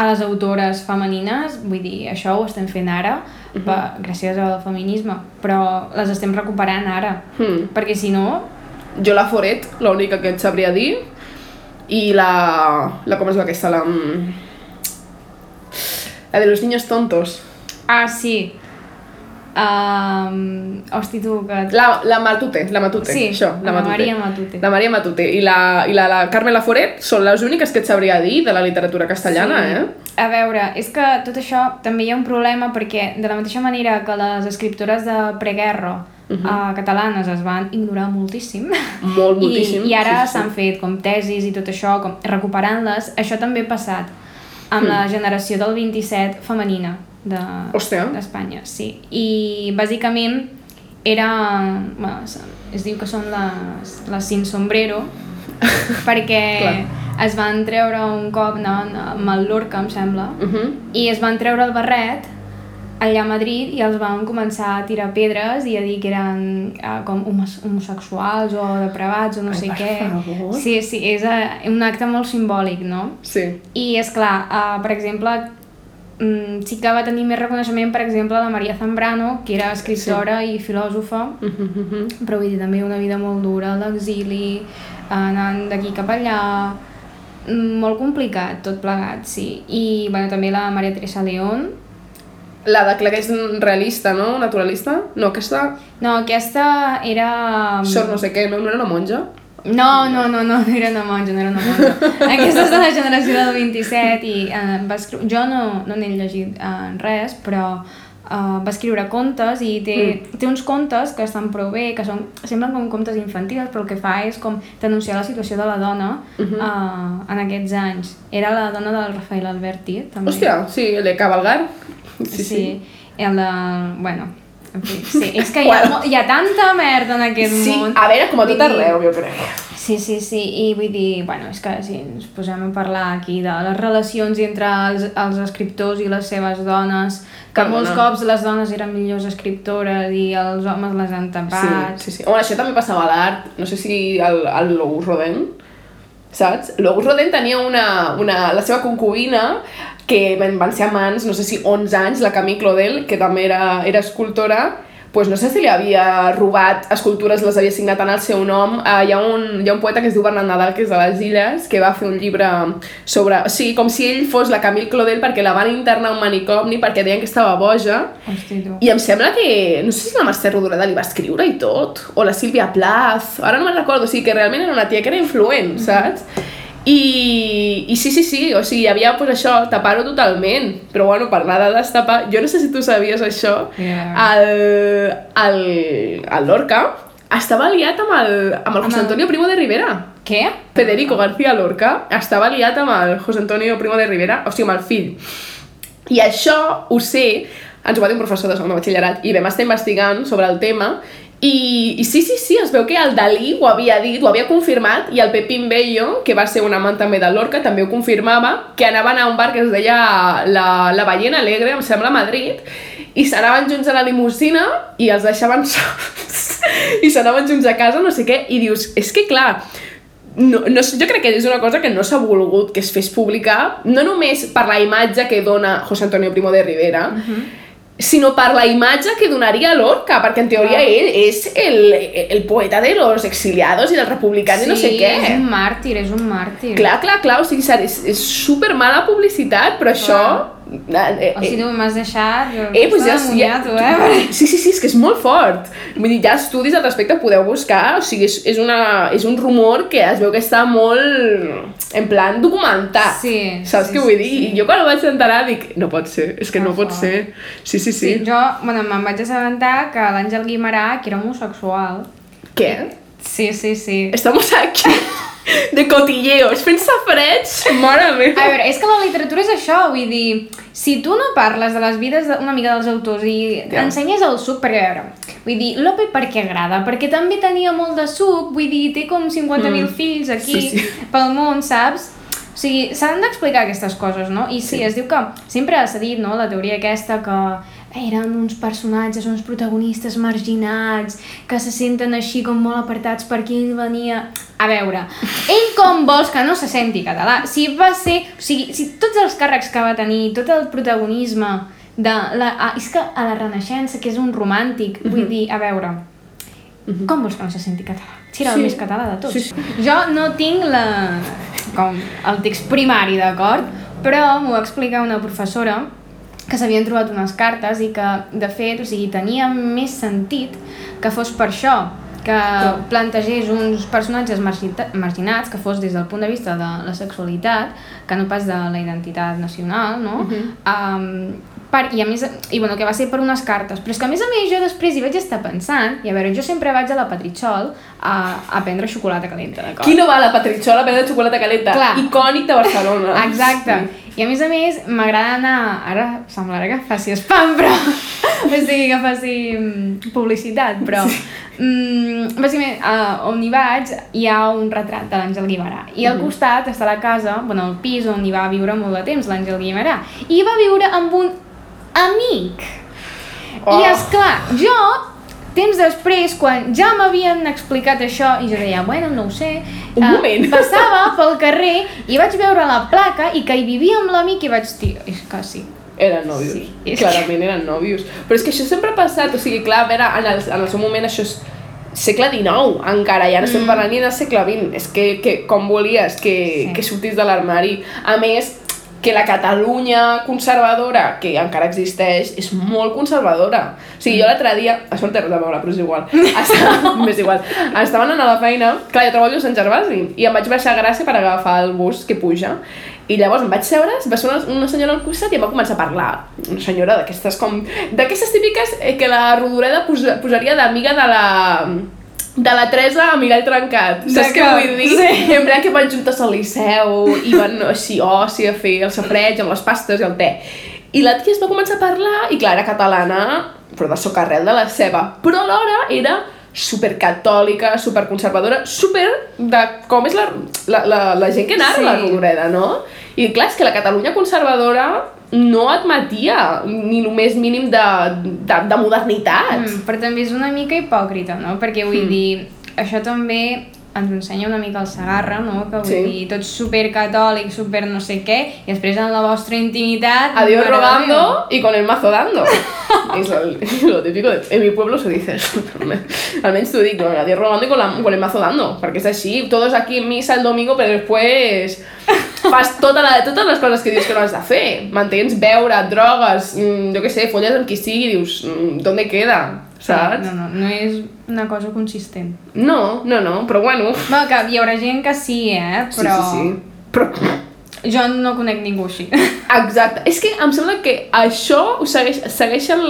a les autores femenines, vull dir, això ho estem fent ara, Mhm. per, gràcies al feminisme, però les estem recuperant ara, Hmm. perquè si no, Jo la Foret, l'única que et sabria dir, i la... la com es diu aquesta? La, mm, la de los niños tontos. ah, sí, um, hosti tu, que... La, la Matute, la Matute, Sí, això, la la Matute. Maria Matute. La Maria Matute i la, i la, la Carme Laforet són les úniques que et sabria dir de la literatura castellana, Sí. eh? A veure, és que tot això també hi ha un problema perquè de la mateixa manera que les escriptores de preguerra uh -huh. catalanes es van ignorar moltíssim Molt, moltíssim, i, i ara sí, sí, sí. s'han fet com tesis i tot això, com recuperant-les això també ha passat amb la generació del 27 femenina de- d'Espanya, sí i bàsicament era... Bueno, es, diu que són les, les sin sombrero perquè Clar. es van treure un cop anaven amb el Lorca, em sembla, Uh -huh. i es van treure el barret allà a Madrid i els van començar a tirar pedres i a dir que eren uh, com homos homosexuals o depravats o no Ai, sé què. favor. Sí, sí, és uh, un acte molt simbòlic, no? Sí. I és clar, uh, per exemple, mm, sí que va tenir més reconeixement, per exemple, la Maria Zambrano, que era escriptora sí. i filòsofa, Uh -huh, uh -huh. però vull dir, també una vida molt dura, l'exili, anant d'aquí cap allà, mm, molt complicat tot plegat, sí. I bueno, també la Maria Teresa León. La de que és realista, no? Naturalista? No, aquesta... No, aquesta era... Sort no sé què, no, no era una monja? No, no, no, no, no era una monja, no era una monja. Aquesta és de la generació del 27 i eh, va escriure... Jo no, no n'he llegit eh, res, però eh, va escriure contes i té, mm. té uns contes que estan prou bé, que són, semblen com contes infantils, però el que fa és com denunciar la situació de la dona uh -huh. eh, en aquests anys. Era la dona del Rafael Alberti, també. Hòstia, sí, el de Cabalgar. Sí, sí. sí. El de... Bueno, en fi, sí, és que hi ha, mo- hi ha tanta merda en aquest Sí, món. a veure, com a tot arreu, jo crec. Sí, sí, sí, i vull dir, bueno, és que si ens posem a parlar aquí de les relacions entre els, els escriptors i les seves dones, que Perdona. molts cops les dones eren millors escriptores i els homes les han Sí, tapat. sí, sí. Home, això també passava a l'art. No sé si el, el Logus Rodin, saps? Logus Rodin tenia una, una, la seva concubina que van ser amants, no sé si 11 anys, la Camille Claudel, que també era, era escultora, pues no sé si li havia robat escultures, les havia signat en el seu nom. Uh, hi, ha un, hi ha un poeta que es diu Bernat Nadal, que és de les Illes, que va fer un llibre sobre... O sigui, com si ell fos la Camille Claudel perquè la van internar a un manicomni perquè deien que estava boja Hosti, tu. i em sembla que, no sé si la Mercè Rodoreda li va escriure i tot, o la Sílvia Plath, ara no me'n recordo, o sigui que realment era una tia que era influent, saps? I, I sí, sí, sí, o sigui, hi havia pues, això, tapar-ho totalment, però bueno, parlar de destapar, jo no sé si tu sabies això, Yeah. el, el, el Lorca estava liat amb el, amb el José Antonio Primo de Rivera. Què? Federico García Lorca estava liat amb el José Antonio Primo de Rivera, o sigui, amb el fill. I això ho sé, ens ho va dir un professor de segon de batxillerat, i vam estar investigant sobre el tema, i, i sí, sí, sí, es veu que el Dalí ho havia dit, ho havia confirmat, i el Pepín Bello, que va ser un amant també de Lorca, també ho confirmava, que anaven a un bar que es deia la, la Ballena Alegre, em sembla, a Madrid, i s'anaven junts a la limusina i els deixaven sols i s'anaven junts a casa, no sé què, i dius, és que clar, no, no, jo crec que és una cosa que no s'ha volgut que es fes publicar, no només per la imatge que dona José Antonio Primo de Rivera, uh -huh. Sinó per la imatge que donaria Lorca, perquè en teoria Clar. ell és el, el poeta de los exiliados i dels republicans i no sé què. és un màrtir, és un màrtir. Clar, clar, clar, o sigui, és, és super mala publicitat, però això... Eh, O sigui, tu m'has deixat... Eh, pues ja, ja, tu, eh? Sí, sí, sí, és que és molt fort. Vull dir, ha estudis al respecte, podeu buscar, o sigui, és, és, una, és un rumor que es veu que està molt, en plan, documentat. Sí, Saps sí, què vull sí, dir? sí. I jo quan ho vaig enterar dic, no pot ser, és que no Ah, pot fort. ser. Sí, sí, sí. Sí, jo, bueno, me'n vaig assabentar que l'Àngel Guimarà, que era homosexual. Què? Sí, sí, sí. Estamos aquí de cotilleos, fent safarets, mare meva. A veure, és que la literatura és això, vull dir, si tu no parles de les vides de- una mica dels autors i Ja. ensenyes el suc, perquè a veure, vull dir, Lope per què agrada? Perquè també tenia molt de suc, vull dir, té com 50.000 Mm. fills aquí Sí, sí. pel món, saps? O sigui, s'han d'explicar aquestes coses, no? I sí, Sí. es diu que sempre s'ha dit, no?, la teoria aquesta que eren uns personatges, uns protagonistes marginats, que se senten així com molt apartats per qui ell venia... A veure, ell com vols que no se senti català? Si va ser... O sigui, si tots els càrrecs que va tenir, tot el protagonisme de la... ah, és que a la Renaixença, que és un romàntic, vull dir, a veure, com vols que no se senti català? Si era Sí. el més català de tots. Sí, sí. Jo no tinc la, com el text primari, d'acord? Però m'ho va explicar una professora que s'havien trobat unes cartes i que, de fet, o sigui, tenia més sentit que fos per això, que plantegés uns personatges marginats, que fos des del punt de vista de la sexualitat, que no pas de la identitat nacional, no? um, per, i a més, i bueno, que va ser per unes cartes, però és que a més a més jo després hi vaig estar pensant, i a veure, jo sempre vaig a la Petritxol a, a prendre xocolata calenta, d'acord? Qui no va a la Patritxola a prendre xocolata calenta? Clar. Icònic de Barcelona. Exacte. I a més a més, m'agrada anar... Ara semblarà que faci spam, però... o sigui, que faci mm, publicitat, però... Mm, bàsicament, uh, on hi vaig hi ha un retrat de l'Àngel Guimarà. I al costat està la casa, bueno, el pis on hi va viure molt de temps l'Àngel Guimarà. I hi va viure amb un amic. Oh. I és clar, jo temps després, quan ja m'havien explicat això, i jo deia, bueno, no ho sé, Un eh, moment. passava pel carrer i vaig veure la placa i que hi vivia amb l'amic i vaig dir, és que sí. Eren nòvios, Sí, clarament eren nòvios. Però és que això sempre ha passat, o sigui, clar, a veure, en el, en el seu moment això és segle XIX encara, ja no estem Mm. parlant ni del segle XX, és que, que com volies que, Sí. que sortís de l'armari. A més, que la Catalunya conservadora, que encara existeix, és molt conservadora. O sigui, jo l'altre dia, això no té res a veure, però és igual, Estava, m'és igual, estava anant a la feina, clar, jo treballo a Sant Gervasi, i em vaig baixar a Gràcia per agafar el bus que puja, i llavors em vaig seure, va ser una, una senyora al costat i em va començar a parlar. Una senyora d'aquestes com... D'aquestes típiques eh, que la Rodoreda pos, posaria d'amiga de la de la Teresa a mirall trencat, saps què vull dir? Sí. En plan que van juntes al Liceu i van així oci a fer el safreig amb les pastes i el te. I la tia es va començar a parlar, i clar, era catalana, però de socarrel de la seva. Però alhora era supercatòlica, superconservadora, super de com és la, la, la, la gent que narra Sí. la Rodoreda, no? I clar, és que la Catalunya conservadora no admetia ni el més mínim de, de, de modernitat. Mm, però també és una mica hipòcrita, no? Perquè vull Mm. dir, això també ens ensenya una mica el Sagarra, no? Que vull Sí. dir, tots supercatòlics, super no sé què, i després en la vostra intimitat... Adiós rogando Déu. y con el mazo dando. es lo, lo típico. De, en mi pueblo se dice eso. Almenys t'ho dic, no? adiós rogando y con, la, con el mazo dando. Perquè és així, todos aquí en misa el domingo, però després fas tota la, totes les coses que dius que no has de fer. Mantens beure, drogues, mm, jo què sé, folles amb qui sigui, dius, mm, ¿dónde queda? Saps? No, no, no és una cosa consistent. No, no, no, però bueno... Bueno, que hi haurà gent que sí, eh? Però Sí, sí, sí. Però jo no conec ningú així. Exacte. És que em sembla que això ho segueix, segueixen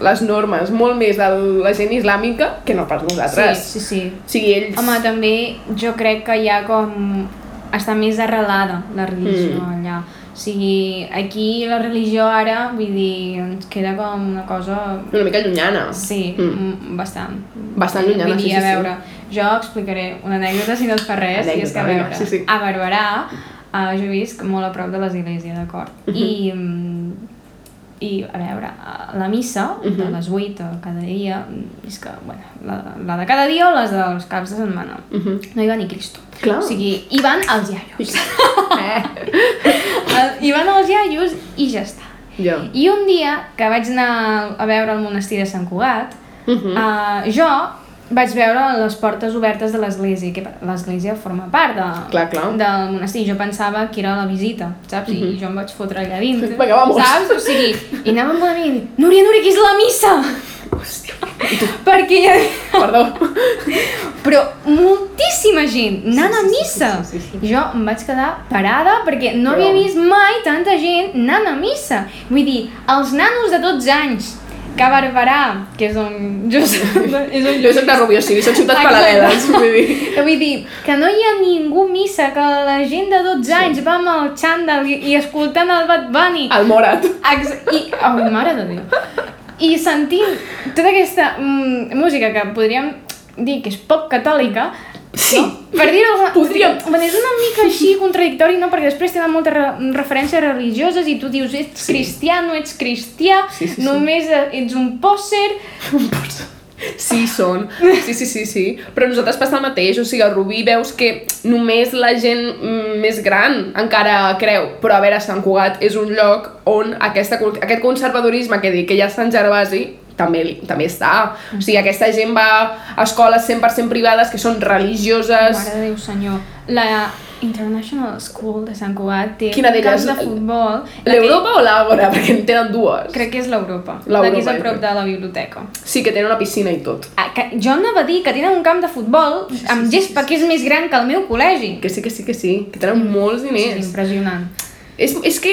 les normes molt més de la gent islàmica que no pas nosaltres. Sí, sí, sí. O sigui, ells... Home, també jo crec que hi ha com... està més arrelada la religió Mm. allà. O sigui, aquí la religió ara, vull dir, ens queda com una cosa... Una mica llunyana. Sí, Mm. bastant. Bastant llunyana, Vull dir, sí, a sí, sí. veure, jo explicaré una anècdota si no et fa res, i és que a Anècdota, veure, sí, sí. a Barberà, uh, jo visc molt a prop de l'església, d'acord? Mhm. I, mm, I, a veure, a la missa, de Mhm. les 8 cada dia, és que, bueno, la, la de cada dia o les dels caps de setmana, Uh -huh. no hi va ni Cristo. Clar. O sigui, hi van els iaios. Eh? Hi van els iaios i ja està. Ja. I un dia que vaig anar a veure el monestir de Sant Cugat, Uh -huh. uh, jo vaig veure les portes obertes de l'església, que l'església forma part de, Clar, clar. del monestir. Jo pensava que era la visita, saps? I Mhm. jo em vaig fotre allà dintre. Vinga, vamos. Saps? O sigui, i anava amb una amiga i dic, Núria, Núria, que és la missa! Hòstia. Perquè hi havia... Perdó. Però moltíssima gent anant a sí, sí, missa. sí, sí, sí. I jo em vaig quedar parada perquè no Però- havia vist mai tanta gent anant a missa. Vull dir, els nanos de 12 anys que a Barberà, que és on jo soc, és on Jo soc de Rubió, sí, són ciutats paral·leles, vull dir. vull dir, que no hi ha ningú a missa, que la gent de 12 anys va amb el xandall i, i escoltant el Bad Bunny. El Morat. Ex I, oh, mare de Déu. I sentint tota aquesta mm, música que podríem dir que és poc catòlica, Sí. no? per dir-ho. Podríem. Bueno, és una mica així contradictori, no? Perquè després tenen moltes re referències religioses i tu dius, ets Sí. cristià, no ets cristià, Sí, sí, sí. només eh, ets un pòsser... Sí, són. Sí, sí, sí, sí. Però a nosaltres passa el mateix. O sigui, a Rubí veus que només la gent mm, més gran encara creu. Però a veure, Sant Cugat és un lloc on aquesta, aquest conservadorisme que dic que hi ha a Sant Gervasi també, també està. O sigui, aquesta gent va a escoles 100% privades que són religioses. Mare de Déu senyor. La International School de Sant Cugat té Quina d'elles? camps de futbol. L'Europa o l'Àgora? Perquè en tenen dues. Que, crec que és l'Europa. L'Europa, La que és a prop de la biblioteca. Sí, que tenen una piscina i tot. Ah, que jo anava a dir que tenen un camp de futbol amb gespa que és més gran que el meu col·legi. Que sí, que sí, que sí. Que tenen molts diners. impressionant. És, és que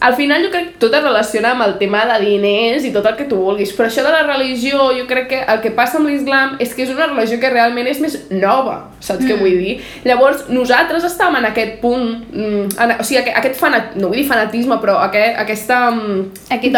al final jo crec que tot es relaciona amb el tema de diners i tot el que tu vulguis, però això de la religió jo crec que el que passa amb l'islam és que és una religió que realment és més nova, saps mm. què vull dir? Llavors nosaltres estàvem en aquest punt, mm, en, o sigui, aquest, aquest fanat, no vull dir fanatisme, però aquest, aquesta mm, Aquest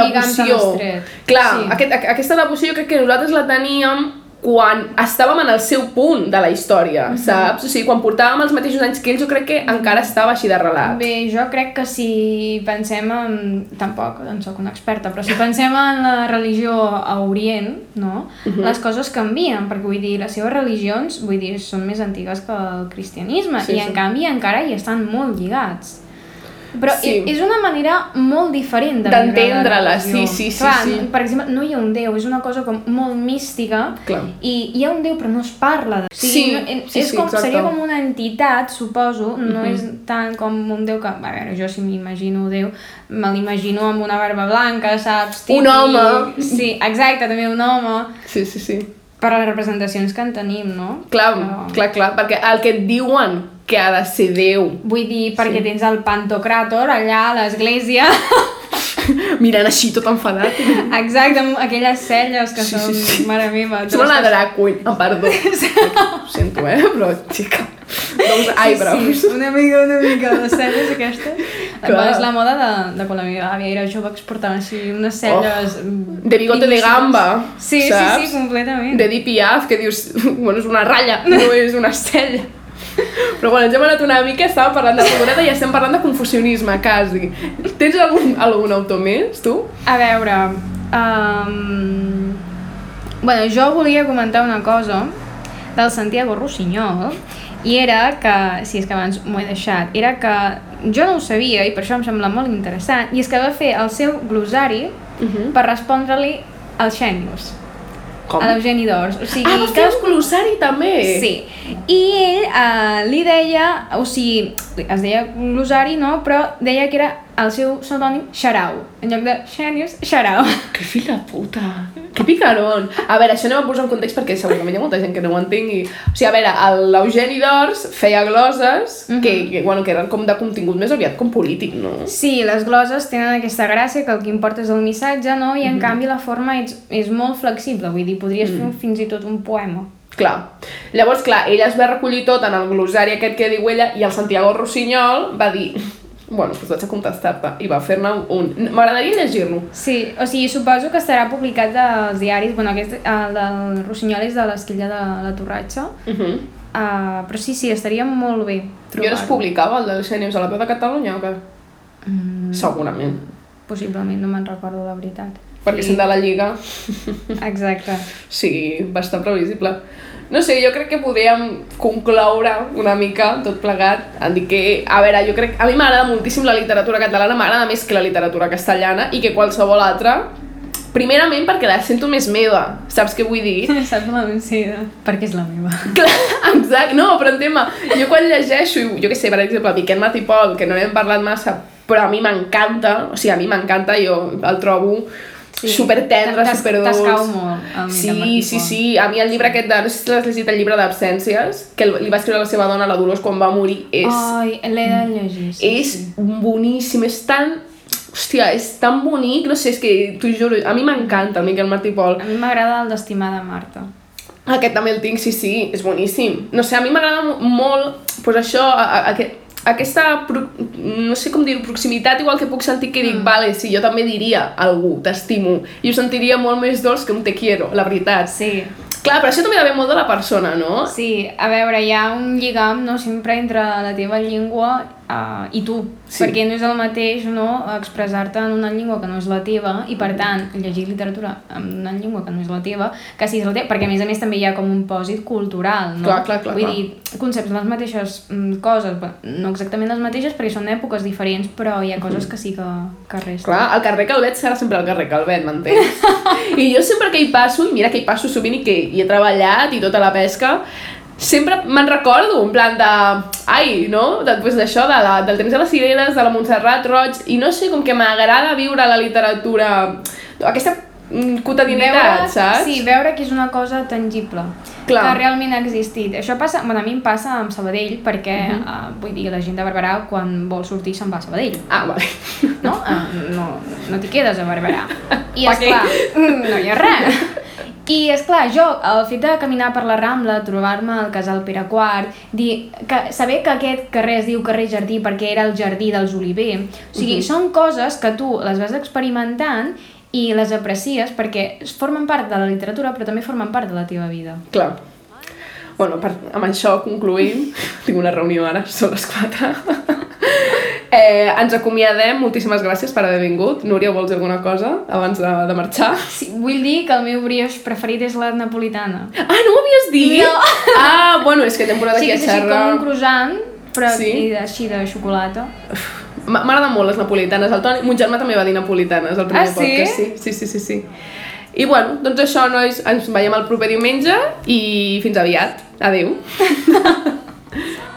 estret. Clar, Sí. aquest, aqu- aquesta devoció jo crec que nosaltres la teníem quan estàvem en el seu punt de la història, mm -hmm. saps? O sigui, quan portàvem els mateixos anys que ells, jo crec que encara estava així d'arrelat. Bé, jo crec que si pensem en... Tampoc en sóc una experta, però si pensem en la religió a Orient, no? Mhm. Les coses canvien, perquè vull dir, les seves religions, vull dir, són més antigues que el cristianisme, Sí, i sí. en canvi encara hi estan molt lligats. Però Sí. sí. és una manera molt diferent de D'entendre-la, religió. sí, sí, sí, Clar, sí. Per exemple, no hi ha un déu, és una cosa com molt mística Clar. i hi ha un déu però no es parla de... O Sí, no, sí, és sí, com, exacte. seria com una entitat, suposo, no Mhm. és tant com un déu que... A veure, jo si m'imagino Déu, me l'imagino amb una barba blanca, saps? Un home. Sí, exacte, també un home Sí, sí, sí. per les representacions que en tenim, no? Clar, Però- clar, clar, perquè el que et diuen que ha de ser Déu, Vull dir, perquè Sí. tens el Pantocràtor allà a l'església, mirant així tot enfadat. exacte, amb aquelles celles que Sí, són, sí, sí. mare meva. Sembla una drag queen, ah, perdó. Ho sento, eh? Però, xica, doncs eyebrows. Sí, una mica, una mica, les celles aquestes. Clar. És la moda de, de quan la meva àvia era jove exportava així unes celles... Oh, de bigote de gamba, Sí, saps? sí, sí, completament. De Deep Piaf, que dius, bueno, és una ratlla, no és una cella. Però bueno, ens hem anat una mica, estàvem parlant de figureta i estem parlant de confucionisme, quasi. Tens algun, algun autor més, tu? A veure... Um... Bueno, jo volia comentar una cosa del Santiago Rossinyol i era que, si és que abans m'ho he deixat, era que jo no ho sabia i per això em sembla molt interessant i és que va fer el seu glossari Uh -huh. per respondre-li al Xènius, Com? a l'Eugeni d'Ors. O sigui, Ah, va fer un glossari també! Sí, i ell uh, li deia, o sigui, es deia glossari, no? Però deia que era el seu pseudònim Xarau. En lloc de Xenius, Xarau. Que fill de puta! Que picarón! A veure, això anem a posar en context perquè segurament hi ha molta gent que no ho entengui. O sigui, a veure, l'Eugeni d'Ors feia gloses Mhm. que, que, bueno, que eren com de contingut més aviat com polític, no? Sí, les gloses tenen aquesta gràcia que el que importa és el missatge, no? I en canvi la forma és, és molt flexible, vull dir, podries fer un, fins i tot un poema. Clar. Llavors, clar, ella es va recollir tot en el glossari aquest que diu ella i el Santiago Rossinyol va dir bueno, doncs vaig a contestar-te i va fer-ne un... M'agradaria llegir-lo. Sí, o sigui, suposo que estarà publicat als diaris, bueno, aquest, el del Rossinyol és de l'esquilla de la Torratxa, Uh -huh. uh, però sí, sí, estaria molt bé I on es publicava el del Xènius a la veu de Catalunya o què? Mm, Segurament. possiblement, no me'n recordo la veritat. Perquè sent de la Lliga, Exacte. sí, bastant previsible. No sé, jo crec que podríem concloure una mica tot plegat en dir que, a veure, jo crec... A mi m'agrada moltíssim la literatura catalana, m'agrada més que la literatura castellana i que qualsevol altra. Primerament perquè la sento més meva, saps què vull dir? Saps la vencida? Perquè és la meva. Clar, exacte, no, però entén-me, jo quan llegeixo, jo què sé, per exemple, Miquel Matipol, que no n'hem parlat massa, però a mi m'encanta, o sigui, a mi m'encanta, jo el trobo sí. super tendre, super T'escau molt, Sí, sí, sí, a mi el llibre aquest de, no sé si l'has llegit, el llibre d'absències, que li va escriure la seva dona, la Dolors, quan va morir, és, Ai, l'he de llegir, sí, és sí. boníssim, és tan... Hòstia, és tan bonic, no sé, és que t'ho juro, a mi m'encanta el Miquel Martí Pol. A mi m'agrada el d'estimada Marta. Aquest també el tinc, sí, sí, és boníssim. No sé, a mi m'agrada mo- molt, pues això, a, a, a, aquesta, pro, no sé com dir proximitat, igual que puc sentir que dic, mm. vale, sí, jo també diria a algú, t'estimo, i ho sentiria molt més dolç que un te quiero, la veritat. Sí, Clar, però això també depèn molt de la persona, no? sí, a veure, hi ha un lligam, no?, sempre entre la teva llengua uh, i tu, Sí. perquè no és el mateix, no?, expressar-te en una llengua que no és la teva i, per tant, llegir literatura en una llengua que no és la teva, que sí és la teva, perquè a més a més també hi ha com un pòsit cultural, no? Clar, clar, clar, Vull clar. dir, concepts les mateixes mm, coses, no exactament les mateixes perquè són èpoques diferents, però hi ha coses que sí que, que resten. Clar, el carrer Calvet serà sempre el carrer Calvet, m'entens? I jo sempre que hi passo, i mira que hi passo sovint i que hi he treballat i tota la pesca, sempre me'n recordo, en plan de... Ai, no? Després d'això, de la, del temps de les cireres, de la Montserrat Roig, i no sé, com que m'agrada viure la literatura... Aquesta mm, quotidianitat, saps? Sí, veure que és una cosa tangible, Clar. que realment ha existit. Això passa, bueno, a mi em passa amb Sabadell, perquè, uh. -huh. uh, vull dir, la gent de Barberà, quan vol sortir, se'n va a Sabadell. Ah, vale. No? Uh, no no t'hi quedes a Barberà. I, esclar, no hi ha res. I, és clar jo, el fet de caminar per la Rambla, trobar-me al casal Pere IV, dir, que, saber que aquest carrer es diu carrer Jardí perquè era el jardí dels Oliver, o sigui, Mhm. són coses que tu les vas experimentant i les aprecies perquè formen part de la literatura però també formen part de la teva vida. Clar. Bueno, per, amb això concluïm. Tinc una reunió ara, són les 4. eh, ens acomiadem, moltíssimes gràcies per haver vingut. Núria, vols dir alguna cosa abans de, de marxar? Sí, vull dir que el meu brioix preferit és la napolitana. Ah, no ho havies dit? No. Ah, bueno, és que temporada Sí, aquí a Serra... com un croissant, però Sí? sí? així de xocolata. M- M'agraden molt les napolitanes. El Toni, mon germà també va dir napolitanes al primer Ah, sí? podcast. Sí, sí, sí, sí, sí. I bueno, doncs això, nois, ens veiem el proper diumenge i fins aviat. Adéu.